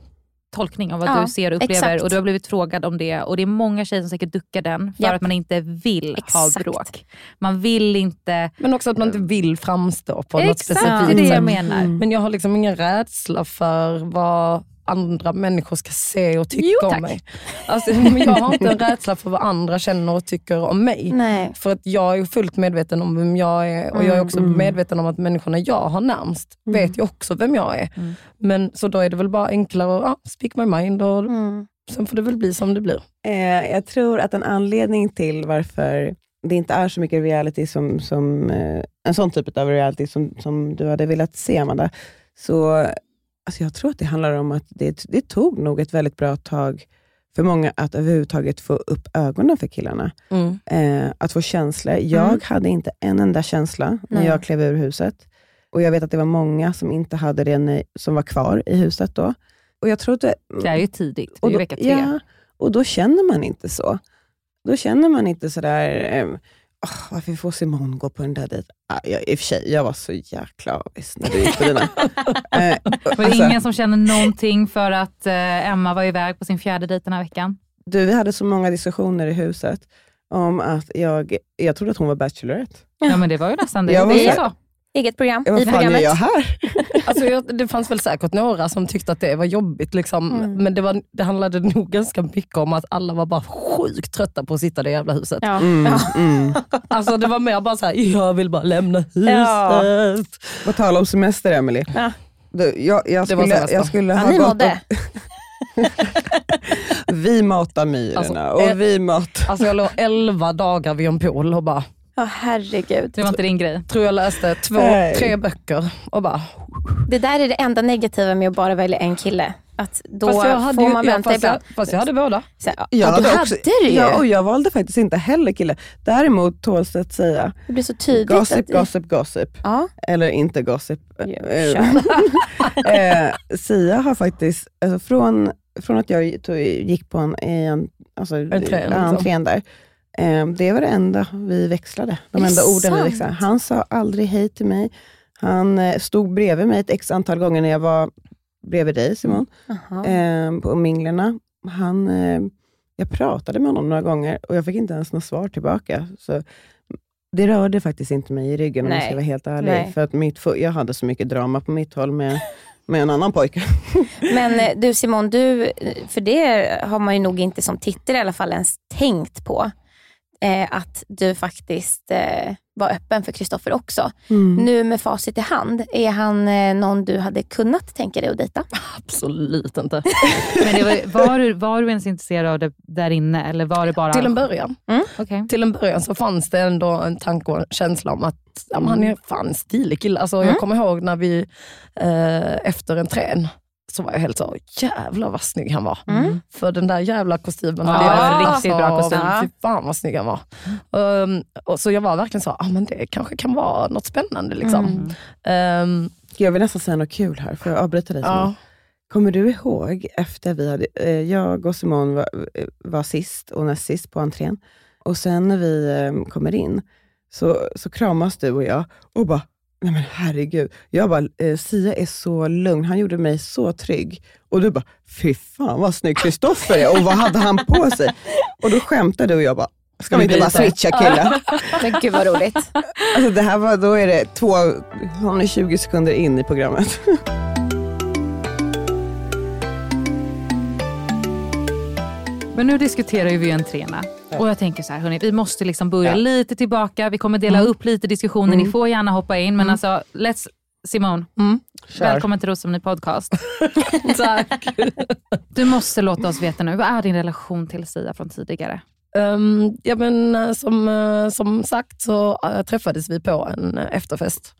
tolkning av vad Ja, du ser och upplever exakt. och du har blivit frågad om det och det är många tjejer som säkert duckar den för Japp. att man inte vill ha Exakt. bråk. Man vill inte... Men också att man inte vill framstå på något Exakt, specifikt det är det jag sätt. menar. Men jag har liksom ingen rädsla för vad andra människor ska se och tycka Jo, om mig. Alltså, jag har inte en rädsla för vad andra känner och tycker om mig. Nej. För att jag är fullt medveten om vem jag är och jag är också Mm. medveten om att människorna jag har närmst vet ju också vem jag är. Mm. Men Så då är det väl bara enklare att ja, speak my mind och Mm. sen får det väl bli som det blir. Eh, jag tror att en anledning till varför det inte är så mycket reality som, som eh, en sån typ av reality som, som du hade velat se, Amanda. Så alltså jag tror att det handlar om att det, det tog nog ett väldigt bra tag för många att överhuvudtaget få upp ögonen för killarna. Mm. Eh, att få känslor. Jag Mm. hade inte en enda känsla när Nej. jag klev ur huset. Och Jag vet att det var många som inte hade det, som var kvar i huset då. Och jag tror att det, Det är ju tidigt, det är ju vecka tre. Ja, och då känner man inte så. Då känner man inte sådär, eh, oh, varför får Simon gå på den där dejten? Ah, jag, I och för sig, jag var så jäkla avis när du gick på dina. eh, Var det ingen som känner någonting för att eh, Emma var iväg på sin fjärde dejt den här veckan? du, vi hade så många diskussioner i huset om att jag, jag trodde att hon var Bachelorette. Ja men det var ju nästan det. Jag var det så. Eget program Ja, i vad fan gör programmet. jag här? Alltså jag, det fanns väl säkert några som tyckte att det var jobbigt, liksom. Mm. men det, var, det handlade nog ganska mycket om att alla var bara sjukt trötta på att sitta i det jävla huset. Ja. Mm, mm. Alltså det var mer bara så här, jag vill bara lämna huset. Ja. På tal om semester, Emily. Ja. Du, jag, jag Det var skulle, semester. jag skulle Ja, ha ni gått Vi matar myrorna Alltså, och eh, vi matar... Alltså jag låg 11 dagar vid en pool och bara, Ja, herregud. Det var inte din grej. tror jag läste två, Nej. tre böcker och bara, Det där är det enda negativa med att bara välja en kille. Att då fast jag hade, får ju- man ja, vänta fast, ibland. jag, fast jag hade båda. Så, ja, Jag ja, hade du också- hade du ju. Ja, och jag valde faktiskt inte heller kille. Däremot tåls det att säga Det blir så tydligt. gossip, att, gossip, gossip. Ja. Eller inte gossip. Ja, Eh, eh, Sia har faktiskt, alltså från, från att jag tog, gick på en, en, alltså, Entrén, ja, liksom. entrén där, det var det enda vi växlade. De enda orden vi växlade. Han sa aldrig hej till mig. Han eh, stod bredvid mig ett x antal gånger när jag var bredvid dig Simon, eh, på minglerna. Han, eh, jag pratade med honom några gånger och jag fick inte ens något svar tillbaka. Så det rörde faktiskt inte mig i ryggen om jag Nej. ska vara helt ärlig. Nej. För att mitt, jag hade så mycket drama på mitt håll med, med en annan pojke. Men eh, du Simon, du, för det har man ju nog inte som tittare i alla fall ens tänkt på. Eh, att du faktiskt eh, var öppen för Kristoffer också. Mm. Nu med facit i hand, är han eh, någon du hade kunnat tänka dig att dejta? Absolut inte. Men det var, var, du, var du ens intresserad av det där inne eller var det bara... Till en början. Okej. Till en början så fanns det ändå en tanke och en känsla om att ja, han är fan stilig kille. Alltså, Mm. Jag kommer ihåg när vi eh, efter en trän så var jag helt så, jävlar vad snygg han var. Mm. För den där jävla kostymen. Ja, det var riktigt bra kostym. Fy fan vad snygg han var. Um, och så jag var verkligen så, ah, men det kanske kan vara något spännande. Liksom. Um, Jag vill nästan säga något kul här, för jag avbryta dig. Ja. Kommer du ihåg efter vi hade, eh, jag och Simon var, var sist och näst sist på entrén. Och sen när vi eh, kommer in så, så kramas du och jag och bara, Nej men herregud. Jag bara, eh, Sia är så lugn. Han gjorde mig så trygg. Och du bara, fy fan vad snygg Kristoffer är. Och vad hade han på sig? Och då skämtade du och jag bara, ska vi inte bara switcha kille? Men gud vad roligt. Alltså det här var, då är det två, hon är 20 sekunder in i programmet. Men nu diskuterar ju vi entréerna. Och jag tänker så här, hörni, vi måste liksom börja lite tillbaka. Vi kommer dela Mm. upp lite diskussioner. Ni Mm. får gärna hoppa in. Men alltså, let's... Simone, Kör. välkommen till Rosceremoni podcast. Tack. Du måste låta oss veta nu, vad är din relation till Sia från tidigare? Um, ja, men, eh, som, eh, som sagt så eh, träffades vi på en efterfest.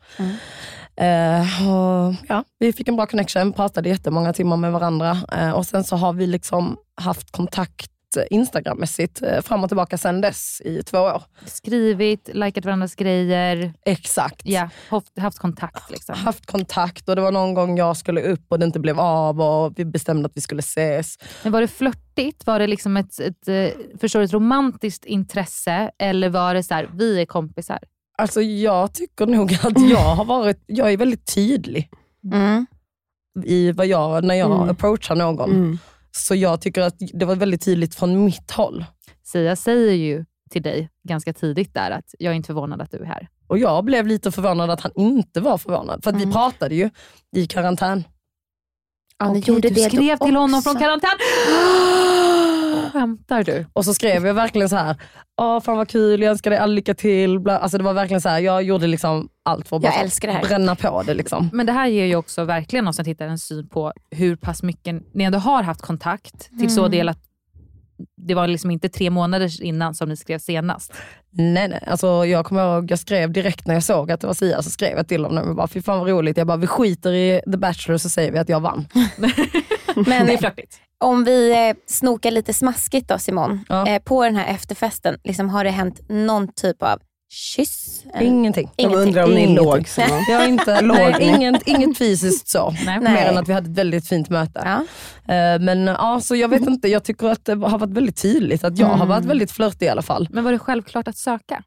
Eh, och, ja, vi fick en bra connection, pratade jättemånga timmar med varandra Eh, och sen så har vi liksom haft kontakt eh, Instagrammässigt eh, fram och tillbaka sedan dess i två år. Skrivit, likat varandras grejer. Exakt. Ja, haft, haft kontakt. Liksom. Haft kontakt och det var någon gång jag skulle upp och det inte blev av och vi bestämde att vi skulle ses. Men var det flörtigt? Var det liksom ett, ett, eh, förstår ett romantiskt intresse? Eller var det så här, vi är kompisar? Alltså jag tycker nog att jag har varit, jag är väldigt tydlig i vad jag, när jag Mm. approachar någon. Så jag tycker att det var väldigt tydligt från mitt håll. Sia säger ju till dig ganska tidigt där att jag är inte förvånad att du är här. Och jag blev lite förvånad att han inte var förvånad. För att vi pratade ju i karantän. Ja, ni Okej, gjorde du det skrev till honom också. från karantän. Skämtar du? Och så skrev jag verkligen så här, Åh, fan vad kul, jag önskar dig all lycka till. Bla. Alltså det var verkligen så här, jag gjorde liksom allt för att Jag bara älskar det här. bränna på det. Liksom. Men det här ger ju också verkligen oss som tittar en syn på hur pass mycket ni ändå har haft kontakt. Till så Mm. del att det var liksom inte tre månader innan som ni skrev senast. Nej, nej. Alltså, jag kommer ihåg, jag skrev direkt när jag såg att det var Sia, så skrev jag till honom och bara, fy fan vad roligt. Jag bara, vi skiter i The Bachelor så säger vi att jag vann. Men det är flörtigt. Om vi eh, snokar lite smaskigt då Simon. Eh, på den här efterfesten, liksom, har det hänt någon typ av kyss? Eller- Ingenting. De undrar om ni låg, Simon. Jag har inte, Låg inget, inget fysiskt så. Nej. Mer än att vi hade ett väldigt fint möte. Eh, Men ja, så jag vet inte, jag tycker att det har varit väldigt tydligt att jag har Mm. varit väldigt flörtig i alla fall. Men var det självklart att söka?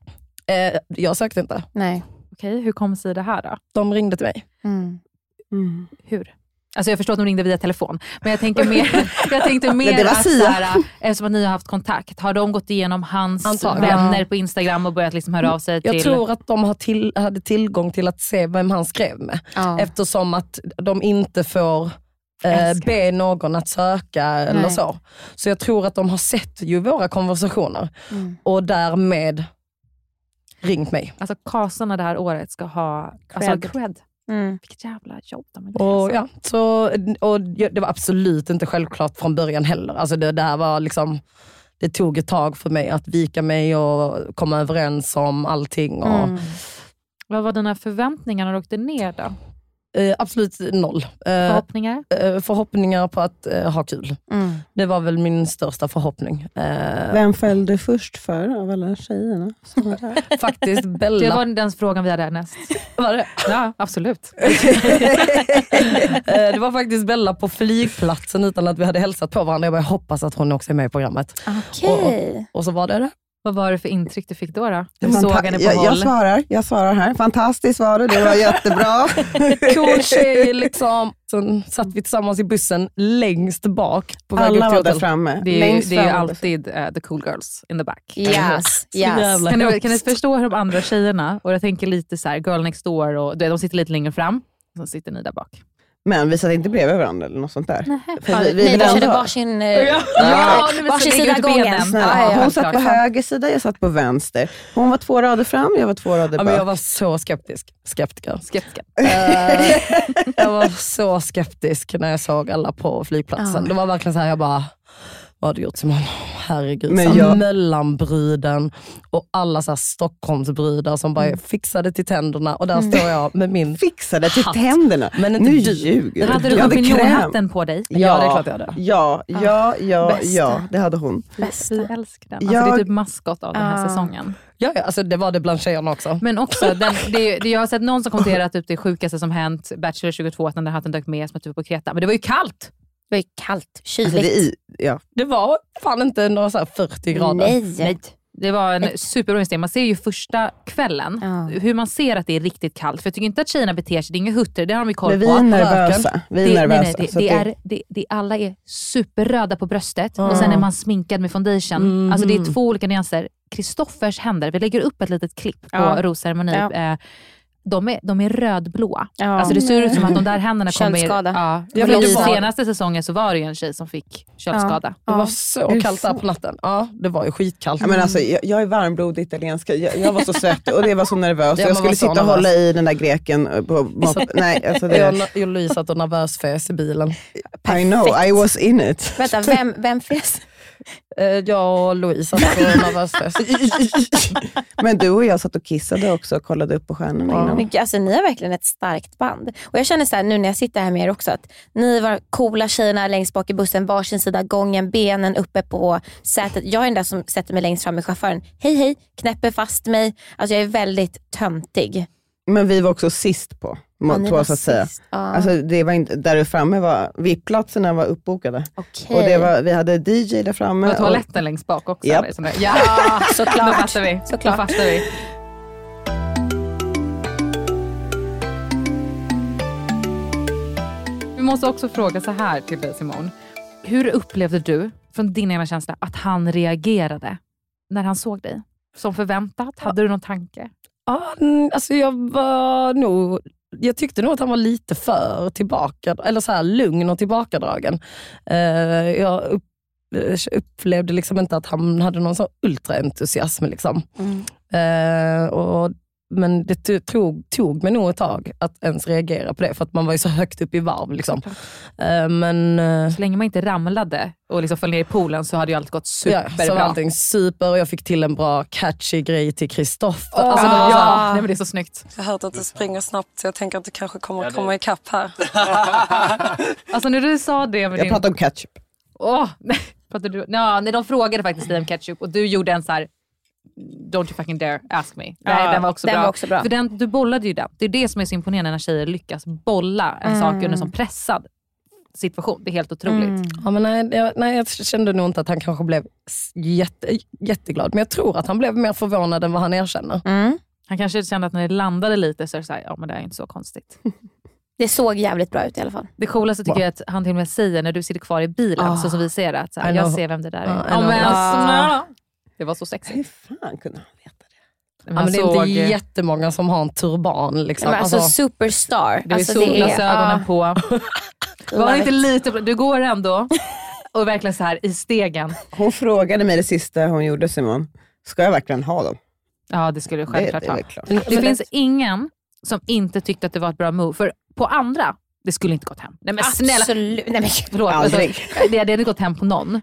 Jag sökte inte. Nej. Okej, hur kom sig det här då? De ringde till mig. Mm. Hur? Alltså jag förstår att de ringde via telefon, men jag tänker mer, jag tänkte mer det var att såhär, eftersom att ni har haft kontakt, har de gått igenom hans Antagligen. vänner på Instagram och börjat liksom höra av sig Jag till... tror att de har till, hade tillgång till att se vem han skrev med. Ja. Eftersom att de inte får eh, be någon att söka eller Nej. så. Så jag tror att de har sett ju våra konversationer Mm. och därmed ringt mig. Alltså kasarna det här året ska ha Cred. Alltså, cred. Mm. Vilket jävla jobb de gjort. Och, ja, så, och det var absolut inte självklart från början heller. Alltså det där var liksom, det tog ett tag för mig att vika mig och komma överens om allting. Och, Mm. Vad var dina förväntningar när du åkte ner då? Eh, absolut noll. Eh, Förhoppningar? eh, förhoppningar på att eh, ha kul. Mm. Det var väl min största förhoppning. Eh, Vem föll du först för av alla tjejerna? som var där? faktiskt Bella. Det var den frågan vi hade härnäst. Var det? Ja, absolut. Eh, det var faktiskt Bella på flygplatsen utan att vi hade hälsat på varandra. Jag bara, jag hoppas att hon också är med i programmet. Okej. Och så var det det. Vad var det för intryck du fick då? då? Du såg henne på jag, håll. jag svarar, jag svarar här. Fantastiskt var det, det var jättebra. Cool tjej liksom. Sen satt vi tillsammans i bussen längst bak på väg Alla var där framme. Det är, Längst det är ju alltid eh, the cool girls in the back. Yes, yes. Kan du, hemskt. kan du förstå hur de andra tjejerna, och jag tänker lite så här, girl next door, och de sitter lite längre fram, och så sitter ni där bak. Men vi satt inte bredvid varandra eller något sånt där. För vi, vi vill bara körde varsin, eh, Ja, ja, varsin sida gången. Ja, hon satt på höger sida, jag satt på vänster. Hon var två rader fram, jag var två rader Ja, bak. men jag var så skeptisk. Skeptiker. Skeptiker. Eh, jag var så skeptisk när jag såg alla på flygplatsen. Ja. Det var verkligen så här, jag bara, vad har du gjort Simon? Herregud. Men jag- Mellanbruden och alla så här Stockholmsbrudar som bara fixade till tänderna och där står jag med min Fixade till hatt. tänderna. Men inte nu du. ljuger Hade du champinjonhatten på dig? Ja, det är klart jag hade. Ja, ja, ja, Bästa. ja, det hade hon. Bästa. Vi älskar den. Alltså, Det är typ maskot av den här Ah. säsongen. Ja, ja, alltså det var det bland tjejerna också. Men också, den, det, det, jag har sett någon som kommenterar att typ det sjukaste som hänt, Bachelor 22, att den där hatten dök med som att du var på Kreta. Men det var ju kallt! Det var ju kallt, Alltså, kyligt. det är i, ja. Det var fan inte några så här 40 grader. Nej. Nej. Det var en superbra investering. Man ser ju första kvällen hur man ser att det är riktigt kallt. För jag tycker inte att tjejerna beter sig, det är inga hutter, det har de ju koll Men vi på. är nervösa. Vi är det, nervösa, Nej, nej, det, det det- är, det, det, alla är superröda på bröstet Ja. och sen är man sminkad med foundation. Mhm. Alltså det är två olika nyanser. Kristoffers händer, vi lägger upp ett litet klipp på Ja. rosceremoni. Ja. Eh, de är, de är rödblåa. Ja. Alltså det ser ut som att de där händerna kommer... Köldskada. Ja, Jag vet de bara- senaste säsongen så var det ju en tjej som fick köldskada. Det var så kallt där på natten. Ja, det var ju skitkallt. Ja, men alltså, jag, jag är varmblodig italiensk. Jag, jag var så svettig och det var så nervös. Ja, jag skulle sitta och nervös. hålla i den där greken. På, på, nej, alltså Jag det, och Louise satt och nervösfes i bilen. I know, I was in it. Vänta, vem, vem fes? Eh, Jag och Louise satt och nervösfes. Men du och jag satt och kissade också och kollade upp på stjärnorna innan. Men, alltså, ni har verkligen ett starkt band. Och Jag känner så här, nu när jag sitter här med er också, att ni var coola tjejerna längst bak i bussen, varsin sida gången, benen uppe på sätet. Jag är den där som sätter mig längst fram med chauffören. Hej hej, knäpper fast mig. Alltså jag är väldigt töntig. Men vi var också sist på, Ja, på var så att säga. Ja. Alltså, det var inte, där framme var, VIP-platserna var uppbokade. Okej. Och det var, vi hade DJ där framme. Och och- toaletten längst bak också. Eller sånt där. Ja, såklart. Då fattar vi. Såklart. Då fattar vi. Vi måste också fråga så här till dig Simon. Hur upplevde du, från din egna känsla, att han reagerade när han såg dig? Som förväntat? Hade du någon tanke? Ja, mm, alltså jag var nog jag tyckte nog att han var lite för tillbaka, eller så här lugn och tillbakadragen. Eh, jag upp, eh, upplevde liksom inte att han hade någon sån ultraentusiasm. Liksom. Eh, och, men det to- tog, tog mig nog ett tag att ens reagera på det, för att man var ju så högt upp i varv. Liksom. Eh, men, eh, Så länge man inte ramlade och liksom föll ner i poolen så hade ju allt gått Ja, så superbra. var allting super och jag fick till en bra catchy grej till Kristoffer. Åh, Alltså, ja. Nej, men det är så snyggt. Jag har hört att du springer snabbt så jag tänker att du kanske kommer att komma ikapp här. Alltså när du sa det med Jag din... pratar om ketchup. Åh, nej, pratade du... Ja, nej, de frågade faktiskt dig om ketchup och du gjorde en så här. Don't you fucking dare ask me. Nej, Ja, den var också den bra. var också bra. För den, du bollade ju den. Det är det som är så imponerande när tjejer lyckas bolla en sak Mm. under en sån pressad situation. Det är helt otroligt. Ja, men nej, jag, nej, jag kände nog inte att han kanske blev jätte, jätteglad, men jag tror att han blev mer förvånad än vad han erkänner. Han kanske kände att när det landade lite så är det så här, ja men det är inte så konstigt. Det såg jävligt bra ut i alla fall. Det coolaste tycker jag är att han till och med säger när du sitter kvar i bilen, Ah. så som vi ser det, att så här, jag ser vem det där är. Men alltså, Ah. Det var så sexigt. Hur fan kunde han veta Ja, men det är inte jättemånga som har en turban. Liksom. Men alltså, superstar. Det är alltså, solglasögonen ja. på. Var inte it. lite, du går ändå och verkligen så här i stegen. Hon frågade mig det sista hon gjorde Simon, ska jag verkligen ha dem? Ja det skulle du självklart det är ha. väl klart. Det, finns ingen som inte tyckte att det var ett bra move. För på andra, det skulle inte gått hem. Nej men snälla. Absolut. Nej, men, Förlåt, Aldrig. Alltså, det hade inte gått hem på någon.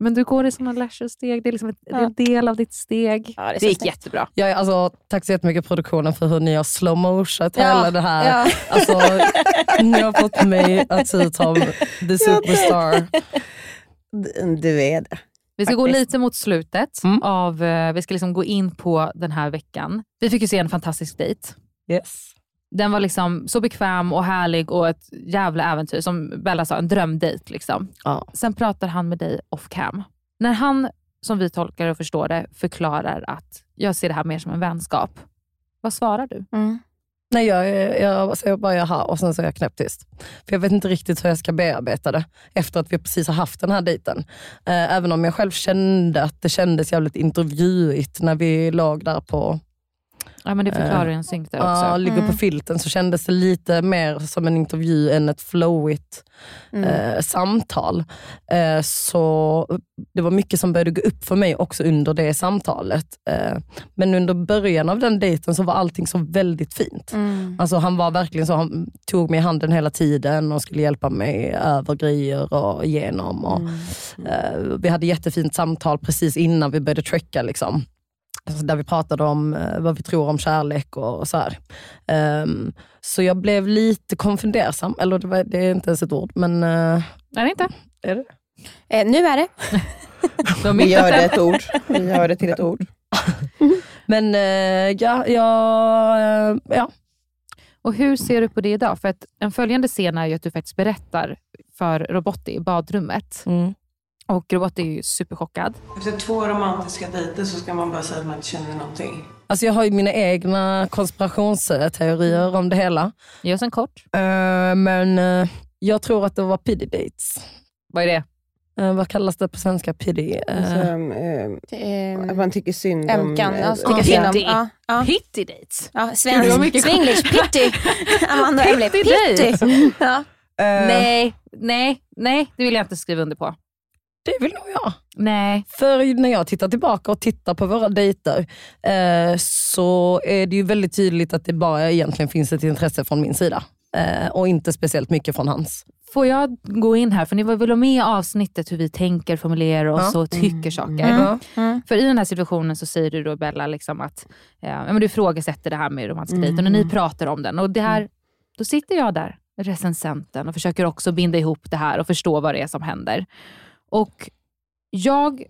Men du går i sådana leisure-steg, det är liksom ett, det är en del av ditt steg. Ja, det är det, gick snyggt. jättebra. Är, alltså, tack så jättemycket produktionen för hur ni har slow motionat Ja, hela det här. ja. Alltså, ni har fått mig att se ut som the superstar. Du- är det. Vi ska gå Faktiskt. lite mot slutet. Mm. av, eh, Vi ska liksom gå in på den här veckan. Vi fick ju se en fantastisk dejt. Yes. Den var liksom så bekväm och härlig och ett jävla äventyr. Som Bella sa, en drömdejt. Liksom. Ja. Sen pratar han med dig off cam. När han, som vi tolkar och förstår det, förklarar att jag ser det här mer som en vänskap. Vad svarar du? Mm. Nej, jag, jag säger bara jaha och sen så är jag knäpptyst. För jag vet inte riktigt hur jag ska bearbeta det efter att vi precis har haft den här dejten. Eh, även om jag själv kände att det kändes jävligt intervjuigt när vi låg där på Ja, men det förklarar Eh, ju en synk där också. Ja, ligger Mm. på filten så kändes det lite mer som en intervju än ett flowigt Mm. eh, samtal. Eh, så det var mycket som började gå upp för mig också under det samtalet. Eh, men under början av den dejten så var allting så väldigt fint. Mm. Alltså han var verkligen så, han tog mig i handen hela tiden och skulle hjälpa mig över grejer och igenom. Och, eh, vi hade jättefint samtal precis innan vi började trecka. Liksom. Alltså där vi pratade om eh, vad vi tror om kärlek och, och så här. Ehm, så jag blev lite konfundersam, eller det, var, det är inte ens ett ord, men... Uh, är det inte? Är det? Eh, nu är det. Vi gör det ett ord. Vi gör det till ett ord. Men eh, ja, ja, eh, ja. Och hur ser du på det idag? För att en följande scen är ju att du faktiskt berättar för Robotti i badrummet Mm. Och Robot är ju superchockad. Efter två romantiska dejter så ska man bara säga att man inte känner någonting. Alltså jag har ju mina egna konspirationsteorier om det hela. Ge oss en kort. Eh, men eh, jag tror att det var pity dates. Vad är det? Eh, vad kallas det på svenska? Pity? Eh, Alltså, eh, att man tycker synd om... Ömkan, eh, alltså. Pitty. Pitty dates. Ja, svensk, svenglish, pitty. Amanda Pitty pitty. dates. Ja. Nej, nej, nej, det vill jag inte skriva under på. Det vill nog jag. Nej. För när jag tittar tillbaka och tittar på våra dejter eh, så är det ju väldigt tydligt att det bara egentligen finns ett intresse från min sida. Eh, och inte speciellt mycket från hans. Får jag gå in här? För ni var väl med i avsnittet hur vi tänker, formulerar oss Ja. och tycker saker. Mm. Mm. För i den här situationen så säger du då Bella liksom att eh, ja, men du ifrågasätter det här med romantisk dejt och när Mm. ni pratar om den. Och det här, Då sitter jag där, recensenten, och försöker också binda ihop det här och förstå vad det är som händer. Och jag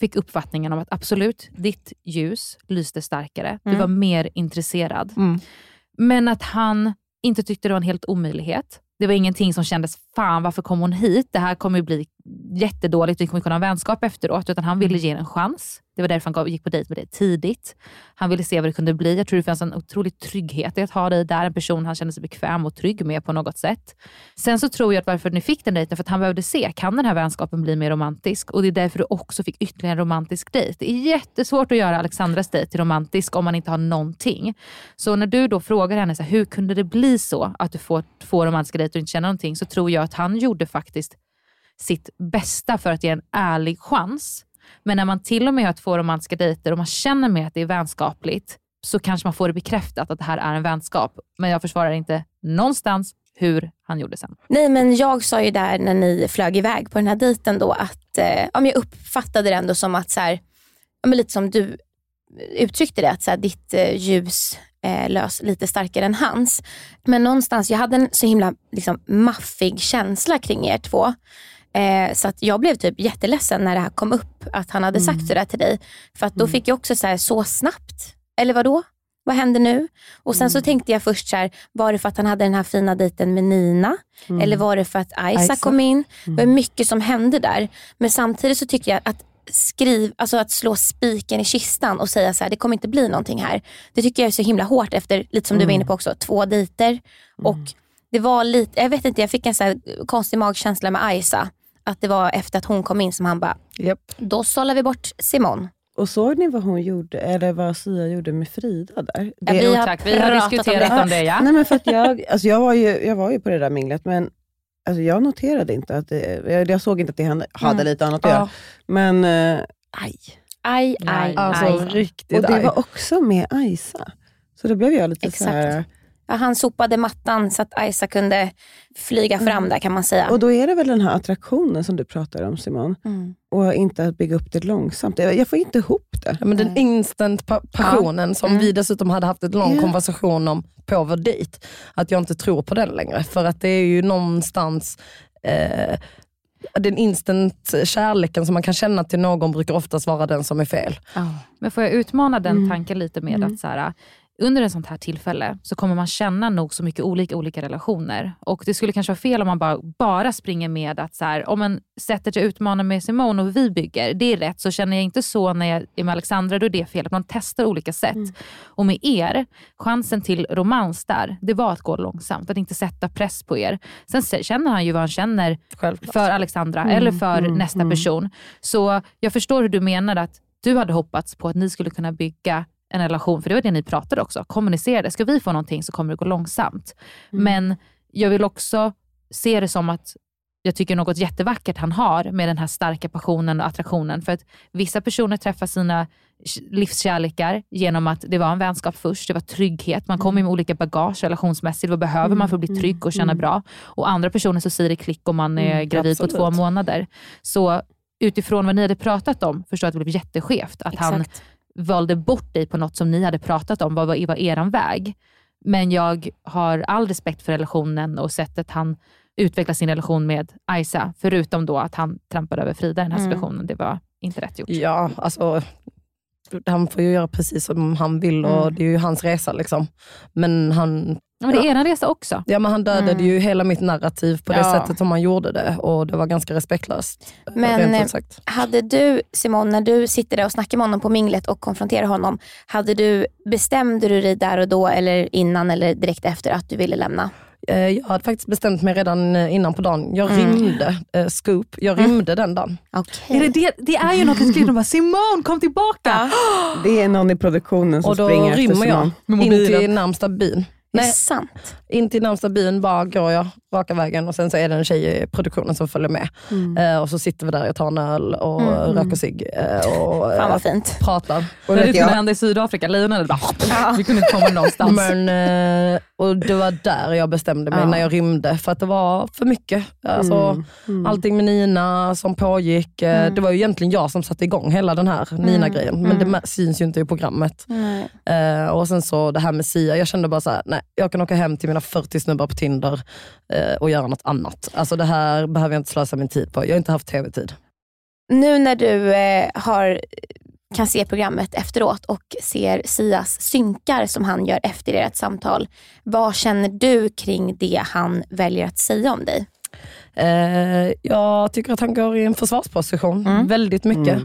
fick uppfattningen om att absolut, ditt ljus lyste starkare. Du Mm. var mer intresserad. Mm. Men att han inte tyckte det var en helt omöjlighet. Det var ingenting som kändes, fan varför kom hon hit? Det här kommer ju bli jättedåligt, vi kommer kunna ha vänskap efteråt. Utan han ville ge er en chans. Det var därför han gav- gick på dejt med dig tidigt. Han ville se vad det kunde bli. Jag tror det fanns en otrolig trygghet i att ha dig där. En person han kände sig bekväm och trygg med på något sätt. Sen så tror jag att varför ni fick den dejten, för att han behövde se, kan den här vänskapen bli mer romantisk? Och det är därför du också fick ytterligare en romantisk dejt. Det är jättesvårt att göra Alexandras dejt till romantisk om man inte har någonting. Så när du då frågar henne, så här, hur kunde det bli så att du får två romantiska dejter och inte känner någonting? Så tror jag att han gjorde faktiskt sitt bästa för att ge en ärlig chans. Men när man till och med har två romantiska dejter och man känner med att det är vänskapligt, så kanske man får det bekräftat att det här är en vänskap. Men jag försvarar inte någonstans hur han gjorde sen. Nej men jag sa ju där när ni flög iväg på den här dejten då att eh, ja, jag uppfattade det ändå som att, så här, ja, men lite som du uttryckte det, att så här, ditt eh, ljus eh, lös lite starkare än hans. Men någonstans, jag hade en så himla liksom, maffig känsla kring er två. Eh, så att jag blev typ jätteledsen när det här kom upp, att han hade sagt sådär till dig. För att då fick jag också så här, så snabbt, eller vad då? Vad händer nu? Och sen så tänkte jag först så här, var det för att han hade den här fina dejten med Nina? Mm. Eller var det för att Isa, Isa. kom in? Det var mycket som hände där. Men samtidigt så tycker jag att skriv, alltså att slå spiken i kistan och säga så här, det kommer inte bli någonting här. Det tycker jag är så himla hårt efter, lite som du var inne på också, två dejter. Och det var lite, jag vet inte, jag fick en så konstig magkänsla med Isa. Att det var efter att hon kom in som han bara, då sållar vi bort Simon. Och såg ni vad hon gjorde, eller vad Sia gjorde med Frida där? Ja, vi har tack. Vi har pratat om diskuterat det. om det, ja. Nej, men för att jag, alltså jag, var ju, jag var ju på det där minglet, men alltså jag noterade inte att det, jag, jag såg inte att det hade, hade Mm. lite annat att Ja. göra. Men eh, aj. Aj, aj, Alltså, aj. riktigt Och det arg. var också med Isa. Så då blev jag lite så här... Ja, han sopade mattan så att Isa kunde flyga fram där kan man säga. Och då är det väl den här attraktionen som du pratar om Simon. Mm. Och inte att bygga upp det långsamt. Jag, får inte ihop det. Ja, men den instant pa- passionen Ja. som Mm. vi dessutom hade haft ett lång Ja. konversation om på vår dejt. Att jag inte tror på den längre. För att det är ju någonstans eh, den instant kärleken som man kan känna till någon brukar oftast vara den som är fel. Men får jag utmana den Mm. tanken lite med Mm. att så här, under ett sånt här tillfälle så kommer man känna nog så mycket olika olika relationer. Och Det skulle kanske vara fel om man bara, bara springer med att så här, om en sättet jag utmanar med Simone och vi bygger, det är rätt. Så känner jag inte så när jag är med Alexandra, då är det fel. Att man testar olika sätt. Och med er, chansen till romans där, det var att gå långsamt. Att inte sätta press på er. Sen känner han ju vad han känner för Alexandra Mm, eller för mm, nästa mm. person. Så jag förstår hur du menar att du hade hoppats på att ni skulle kunna bygga en relation, för det var det ni pratade också, kommunicerade. Ska vi få någonting så kommer det gå långsamt. Mm. Men jag vill också se det som att jag tycker något jättevackert han har med den här starka passionen och attraktionen. För att vissa personer träffar sina livskärlekar genom att det var en vänskap först, det var trygghet. Man kommer med olika bagage relationsmässigt. Vad behöver man för att bli trygg och känna bra? Och andra personer så säger det klick om man är Mm, gravid på absolut. två månader. Så utifrån vad ni hade pratat om förstår jag att det blev jätteskevt. Att han Exakt. Valde bort dig på något som ni hade pratat om. Vad var, var eran väg? Men jag har all respekt för relationen och sättet han utvecklar sin relation med Isa. Förutom då att han trampade över Frida i den här Mm. situationen. Det var inte rätt gjort. Ja, alltså han får ju göra precis som han vill och Mm. det är ju hans resa. Liksom. Men han... Ja, men det är er resa också. Ja, men han dödade Mm. ju hela mitt narrativ på det Ja. sättet som han gjorde det och det var ganska respektlöst. Men eh, hade du, Simon, när du sitter där och snackar med honom på minglet och konfronterar honom, hade du, bestämde du dig där och då eller innan eller direkt efter att du ville lämna? Eh, Jag hade faktiskt bestämt mig redan eh, innan på dagen. Jag Mm. rymde, eh, scoop, jag rymde den dagen. Okay. Är det, det, det är ju något i skrivit, de bara Simon kom tillbaka. Det är någon i produktionen som Och då springer efter rymmer jag Simon. in till närmsta byn. Det är Nej, sant. in till närmsta byn bara går jag raka vägen och sen så är det en tjej i produktionen som följer med. Mm. Eh, och så sitter vi där och tar en öl och Mm. mm. röker cigg eh, och Fan vad eh, fint. pratar. Och det skulle hända i Sydafrika, lejonen bara, vi kunde inte komma någonstans. Men, eh, och det var där jag bestämde mig Ja. när jag rymde, för att det var för mycket. Alltså, Mm. Mm. Allting med Nina som pågick. eh, Mm. Det var ju egentligen jag som satte igång hela den här Nina-grejen, men det Mm. syns ju inte i programmet. Nej. Eh, och sen så det här med Sia, jag kände bara så här, nej jag kan åka hem till mina 40 snubbar på Tinder eh, och göra något annat. Alltså det här behöver jag inte slösa min tid på. Jag har inte haft tv-tid. Nu när du eh, har, kan se programmet efteråt och ser Sias synkar som han gör efter ert samtal, vad känner du kring det han väljer att säga om dig? Eh, jag tycker att han går i en försvarsposition Mm. väldigt mycket.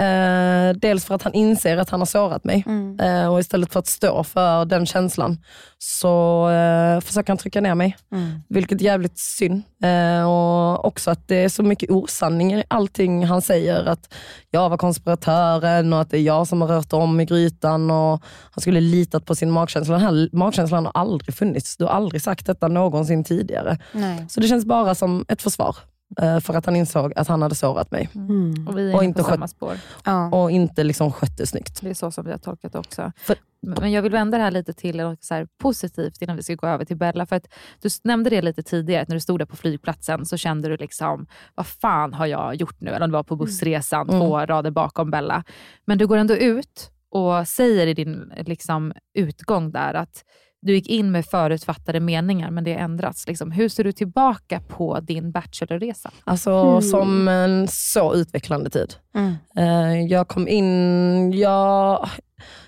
Eh, dels för att han inser att han har sårat mig Mm. eh, och istället för att stå för den känslan så eh, försöker han trycka ner mig. Mm. Vilket är jävligt synd. Eh, och också att det är så mycket osanningar i allting han säger. Att jag var konspiratören och att det är jag som har rört om i grytan. Och han skulle litat på sin magkänsla. Den här magkänslan har aldrig funnits. Du har aldrig sagt detta någonsin tidigare. Nej. Så det känns bara som ett försvar. Eh, För att han insåg att han hade sårat mig. Mm. Och vi är Och inte på samma skött- spår. Ja. Och inte liksom skött det snyggt. Det är så som vi har tolkat det också. För- Men jag vill vända det här lite till något så här positivt innan vi ska gå över till Bella. För att du nämnde det lite tidigare, att när du stod där på flygplatsen så kände du liksom, vad fan har jag gjort nu? Eller om det var på bussresan, Mm. två rader bakom Bella. Men du går ändå ut och säger i din liksom, utgång där att du gick in med förutfattade meningar, men det har ändrats. Liksom, hur ser du tillbaka på din bachelorresa? Alltså Mm. som en så utvecklande tid. Mm. Eh, Jag kom in, jag,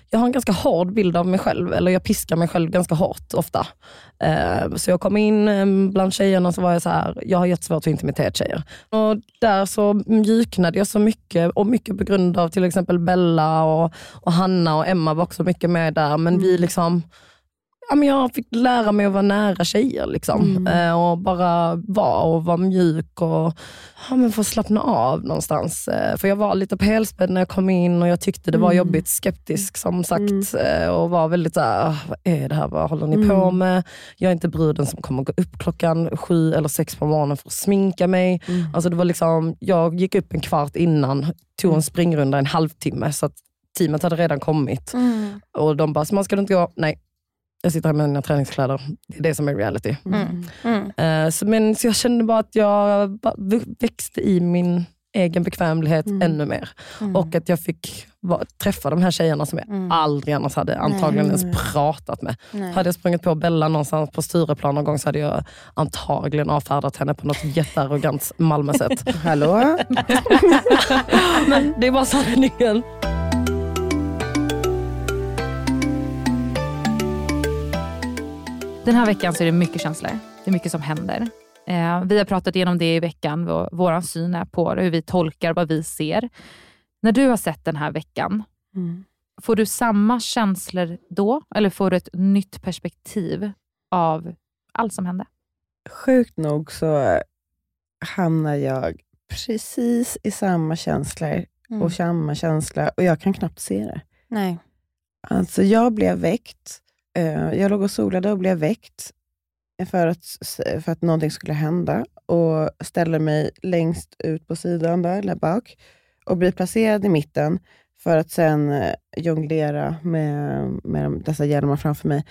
jag har en ganska hård bild av mig själv, eller jag piskar mig själv ganska hårt ofta. Eh, Så jag kom in eh, bland tjejerna så var jag så här, jag har jättesvårt för intimitetstjejer. Och där så mjuknade jag så mycket, och mycket på grund av till exempel Bella och, och Hanna och Emma var också mycket med där. Men vi liksom, ja, men jag fick lära mig att vara nära tjejer. Liksom. Eh, och bara vara och vara mjuk och ja, men få slappna av någonstans. Eh, för jag var lite på helspänn när jag kom in och jag tyckte det var Mm. jobbigt, skeptisk som sagt. Eh, och var väldigt såhär, "Ah, vad är det här, vad håller ni på Mm. med? Jag är inte bruden som kommer gå upp klockan sju eller sex på morgonen för att sminka mig. Mm. Alltså det var liksom, jag gick upp en kvart innan, tog en springrunda en halvtimme så att teamet hade redan kommit. Mm. Och de bara, "Så man ska du inte gå? Nej, jag sitter här med mina träningskläder. Det är det som är reality. Mm. Mm. Eh, så, men, så jag kände bara att jag växte i min egen bekvämlighet Mm. ännu mer. Mm. Och att jag fick va, träffa de här tjejerna som jag Mm. aldrig annars hade antagligen Nej. ens pratat med. Nej. Hade jag sprungit på Bella någonstans på Stureplan någon gång så hade jag antagligen avfärdat henne på något jättearrogant Malmö-sätt. Hallå? men det är bara sanningen. Den här veckan så är det mycket känslor. Det är mycket som händer. Eh, vi har pratat igenom det i veckan, vad vår syn är på det, hur vi tolkar vad vi ser. När du har sett den här veckan, Mm. får du samma känslor då? Eller får du ett nytt perspektiv av allt som hände? Sjukt nog så hamnar jag precis i samma känslor Mm. och samma känsla och jag kan knappt se det. Nej. Alltså jag blev väckt eh, Jag låg och solade och blev väckt för att, för att någonting skulle hända och ställer mig längst ut på sidan där, där bak och blir placerad i mitten för att sen eh, jonglera med, med dessa hjälmar framför mig.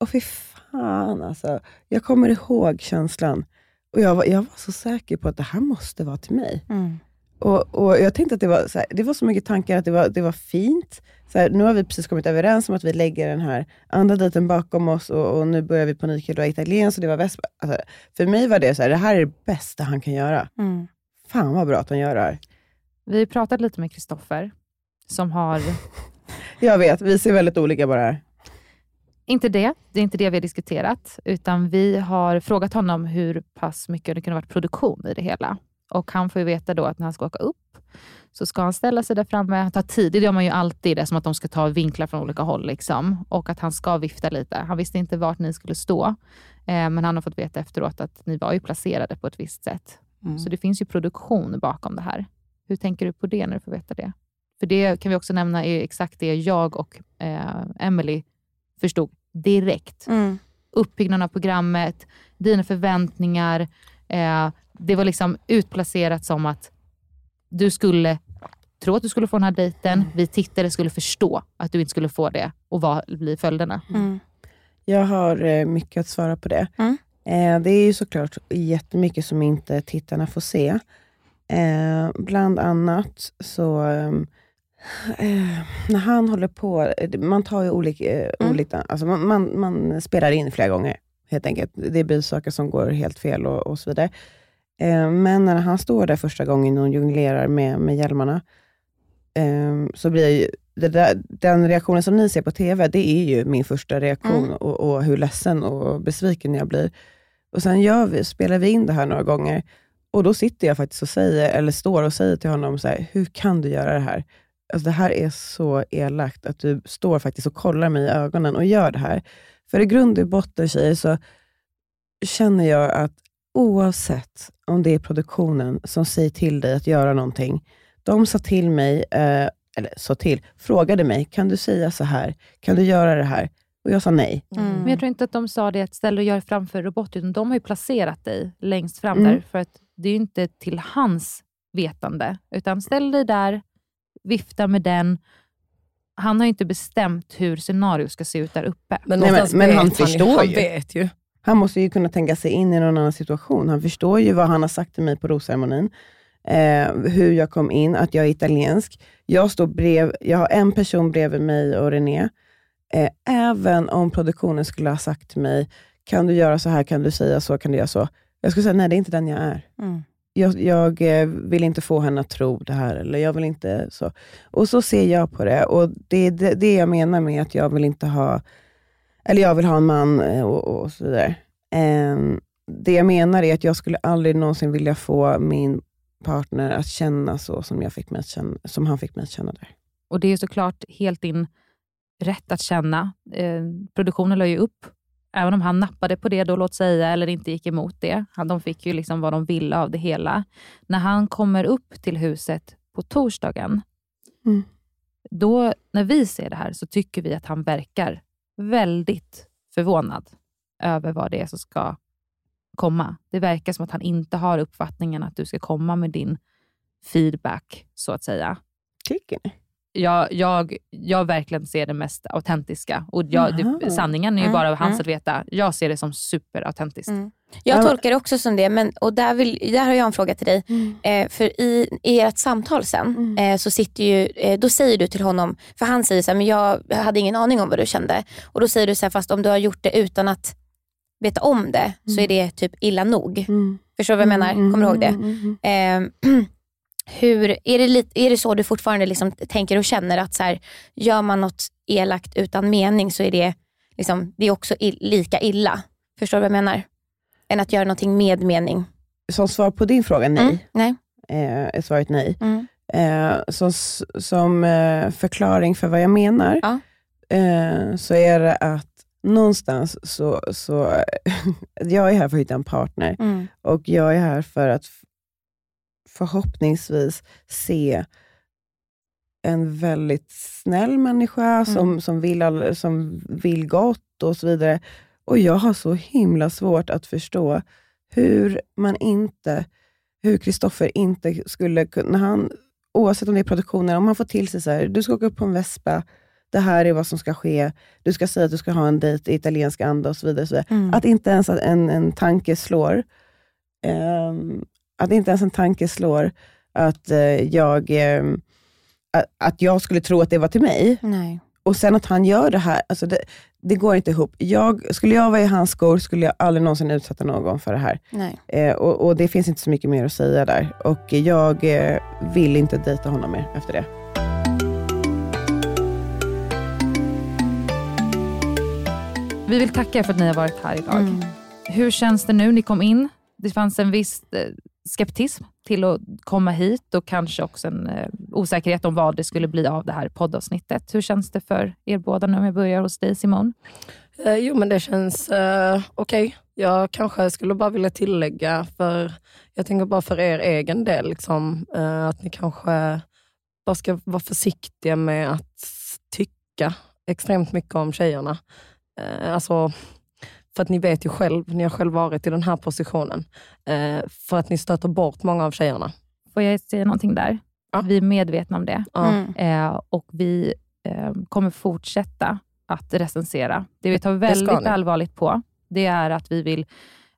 Och fy fan alltså. Jag kommer ihåg känslan. Och jag var, jag var så säker på att det här måste vara till mig. Mm. Och, och Jag tänkte att det var, så här, det var så mycket tankar att det var, det var fint. Så här, nu har vi precis kommit överens om att vi lägger den här andra dejten bakom oss och, och nu börjar vi på och italienskt och det var väst. Alltså, för mig var det så här, det här är det bästa han kan göra. Mm. Fan vad bra att han gör det här. Vi har pratat lite med Kristoffer, som har... Jag vet, vi ser väldigt olika på det här. Inte det, det är inte det vi har diskuterat, utan vi har frågat honom hur pass mycket det kunde varit produktion i det hela. Och han får ju veta då att när han ska åka upp, så ska han ställa sig där framme, ta tid. Det gör man ju alltid, det är som att de ska ta vinklar från olika håll. Liksom. Och att han ska vifta lite. Han visste inte vart ni skulle stå, eh, men han har fått veta efteråt att ni var ju placerade på ett visst sätt. Mm. Så det finns ju produktion bakom det här. Hur tänker du på det när du får veta det? För det kan vi också nämna är exakt det jag och eh, Emily förstod direkt. Mm. Uppbyggnaden av programmet, dina förväntningar. Eh, det var liksom utplacerat som att du skulle tro att du skulle få den här dejten. Vi tittare skulle förstå att du inte skulle få det och vad blir följderna? Mm. Jag har eh, mycket att svara på det. Eh, det är ju såklart jättemycket som inte tittarna får se. Eh, bland annat så, ehm, eh, när han håller på, man tar ju olika, eh, olika alltså man, man, man spelar in flera gånger helt enkelt. Det blir saker som går helt fel och, och så vidare. Eh, men när han står där första gången och jonglerar med, med hjälmarna, eh, så blir ju det där, den reaktionen som ni ser på TV, det är ju min första reaktion Mm. och, och hur ledsen och besviken jag blir. Och Sen gör vi, spelar vi in det här några gånger och då sitter jag faktiskt och säger, eller står och säger till honom, så här, hur kan du göra det här? Alltså, det här är så elakt att du står faktiskt och kollar mig i ögonen och gör det här. För i grund och botten tjejer, så känner jag att oavsett om det är produktionen som säger till dig att göra någonting. De sa till mig, eh, eller sa till, frågade mig, kan du säga så här? Kan du göra det här? Och jag sa nej. Men jag tror inte att de sa det att ställ och gör framför robot, utan de har ju placerat dig längst fram Mm. där, för att det är ju inte till hans vetande, utan ställ dig där, vifta med den. Han har ju inte bestämt hur scenariot ska se ut där uppe. Men Nej, men, men han han förstår han ju. vet ju. Han måste ju kunna tänka sig in i någon annan situation. Han förstår ju vad han har sagt till mig på rosceremonin. Eh, hur jag kom in, att jag är italiensk. Jag, står brev, jag har en person bredvid mig och René. Eh, även om produktionen skulle ha sagt till mig, kan du göra så här, kan du säga så, kan du göra så. Jag skulle säga, nej det är inte den jag är. Mm. Jag, jag eh, vill inte få henne att tro det här, eller jag vill inte så. Och så ser jag på det. Och Det är det, det jag menar med att jag vill inte ha, eller jag vill ha en man eh, och, och så vidare. Ehm, det jag menar är att jag skulle aldrig någonsin vilja få min partner att känna så som, jag fick mig att känna, som han fick mig att känna där. Och det är såklart helt din rätt att känna. Eh, produktionen la ju upp, även om han nappade på det då, låt säga, eller inte gick emot det. Han, de fick ju liksom vad de ville av det hela. När han kommer upp till huset på torsdagen, Mm. då när vi ser det här så tycker vi att han verkar väldigt förvånad över vad det är som ska komma. Det verkar som att han inte har uppfattningen att du ska komma med din feedback, så att säga. Tycker ni? Jag, jag, jag verkligen ser det mest autentiska. Och jag, det, sanningen är ju Mm, bara av hans mm. att veta. Jag ser det som superautentiskt. Mm. Jag tolkar det också som det, men, och där, vill, där har jag en fråga till dig. Eh, för i, i ert samtal sen, eh, så sitter ju, eh, då säger du till honom, för han säger så här, men jag, jag hade ingen aning om vad du kände. Och då säger du så här, fast om du har gjort det utan att veta om det, så är det typ illa nog. Förstår du vad jag menar? Kommer du ihåg det? Hur, är, det lite, är det så du fortfarande liksom tänker och känner att så här, gör man något elakt utan mening så är det, liksom, det är också i, lika illa? Förstår du vad jag menar? Än att göra någonting med mening. Som svar på din fråga, nej. Mm, nej. Eh, är svaret nej. Mm. Eh, som som eh, förklaring för vad jag menar, eh, så är det att någonstans så, så jag är här för att hitta en partner Mm. och jag är här för att förhoppningsvis se en väldigt snäll människa som, som, vill all, som vill gott och så vidare. Och jag har så himla svårt att förstå hur man inte, hur Kristoffer inte skulle kunna, han, oavsett om det är produktionen, om han får till sig så här, du ska åka upp på en vespa, det här är vad som ska ske, du ska säga att du ska ha en dejt i italiensk anda och så vidare. Och så vidare. Mm. Att inte ens en, en tanke slår, ehm, att inte ens en tanke slår att, eh, jag, eh, att jag skulle tro att det var till mig. Nej. Och sen att han gör det här, alltså det, det, går inte ihop. Jag, skulle jag vara i hans skor skulle jag aldrig någonsin utsätta någon för det här. Eh, och, och, det finns inte så mycket mer att säga där. Och jag eh, vill inte dejta honom mer efter det. Vi vill tacka er för att ni har varit här idag. Mm. Hur känns det nu? Ni kom in. Det fanns en viss eh, skeptism till att komma hit och kanske också en eh, osäkerhet om vad det skulle bli av det här poddavsnittet. Hur känns det för er båda nu? Om jag börjar hos dig Simon. Eh, jo, men det känns eh, okej. Jag kanske skulle bara vilja tillägga, för jag tänker bara för er egen del, liksom, eh, att ni kanske bara ska vara försiktiga med att tycka extremt mycket om tjejerna. Eh, alltså, för att ni vet ju själv, ni har själv varit i den här positionen, eh, för att ni stöter bort många av tjejerna. Får jag säga någonting där? Vi är medvetna om det Ja. Mm. eh, och vi eh, kommer fortsätta att recensera. Det vi tar väldigt allvarligt på, det är att vi vill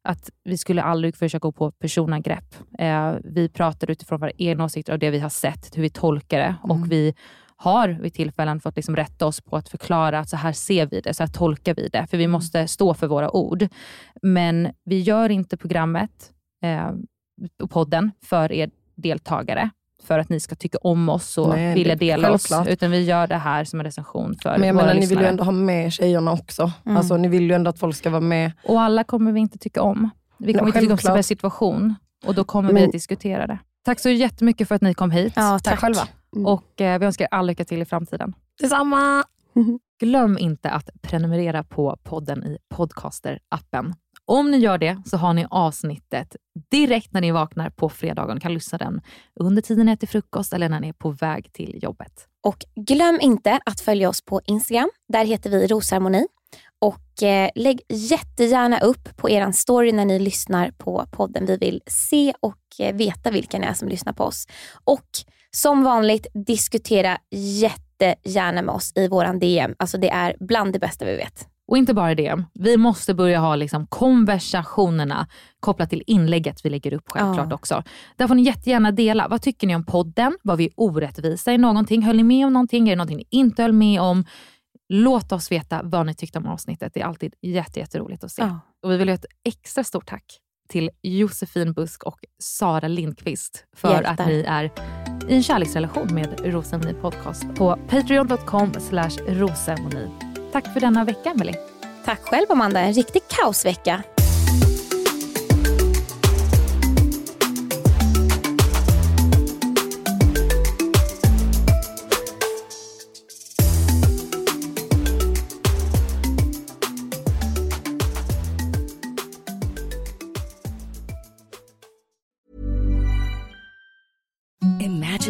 att vi skulle aldrig försöka gå på personangrepp. Eh, vi pratar utifrån våra egna åsikter och det vi har sett, hur vi tolkar det. Mm. Och vi har vid tillfällen fått liksom rätta oss på att förklara att så här ser vi det, så här tolkar vi det. För vi måste stå för våra ord. Men vi gör inte programmet eh, och podden för er deltagare för att ni ska tycka om oss och Nej, vilja det- dela oss. självklart. Utan vi gör det här som en recension för Men jag våra menar, ni vill lyssnare. ju ändå ha med tjejerna också. Mm. Alltså, ni vill ju ändå att folk ska vara med. Och alla kommer vi inte tycka om. Vi kommer Nej, inte tycka om per situation och då kommer vi Men- att diskutera det. Tack så jättemycket för att ni kom hit. Ja, tack. själva. Och eh, vi önskar er all lycka till i framtiden. Detsamma! Glöm inte att prenumerera på podden i Podcaster-appen. Om ni gör det så har ni avsnittet direkt när ni vaknar på fredagen. Kan lyssna den under tiden ni äter frukost eller när ni är på väg till jobbet. Och glöm inte att följa oss på Instagram. Där heter vi Rosharmoni. Och eh, lägg jättegärna upp på er story när ni lyssnar på podden. Vi vill se och eh, veta vilka ni är som lyssnar på oss. Och som vanligt, diskutera jättegärna med oss i våran DM. Alltså det är bland det bästa vi vet. Och inte bara det, vi måste börja ha liksom konversationerna kopplat till inlägget vi lägger upp självklart Ja. också. Där får ni jättegärna dela. Vad tycker ni om podden? Var vi orättvisa i någonting? Höll ni med om någonting? Är det någonting ni inte höll med om? Låt oss veta vad ni tyckte om avsnittet. Det är alltid jätte, jätteroligt att se. Ja. Och vi vill göra ett extra stort tack till Josefin Busk och Sara Lindqvist för Hjältar. att ni är i en kärleksrelation med Rosemoni Podcast på patreon.com slash rosemoni. Tack för denna vecka, Emelie. Tack själv Amanda, en riktig kaosvecka.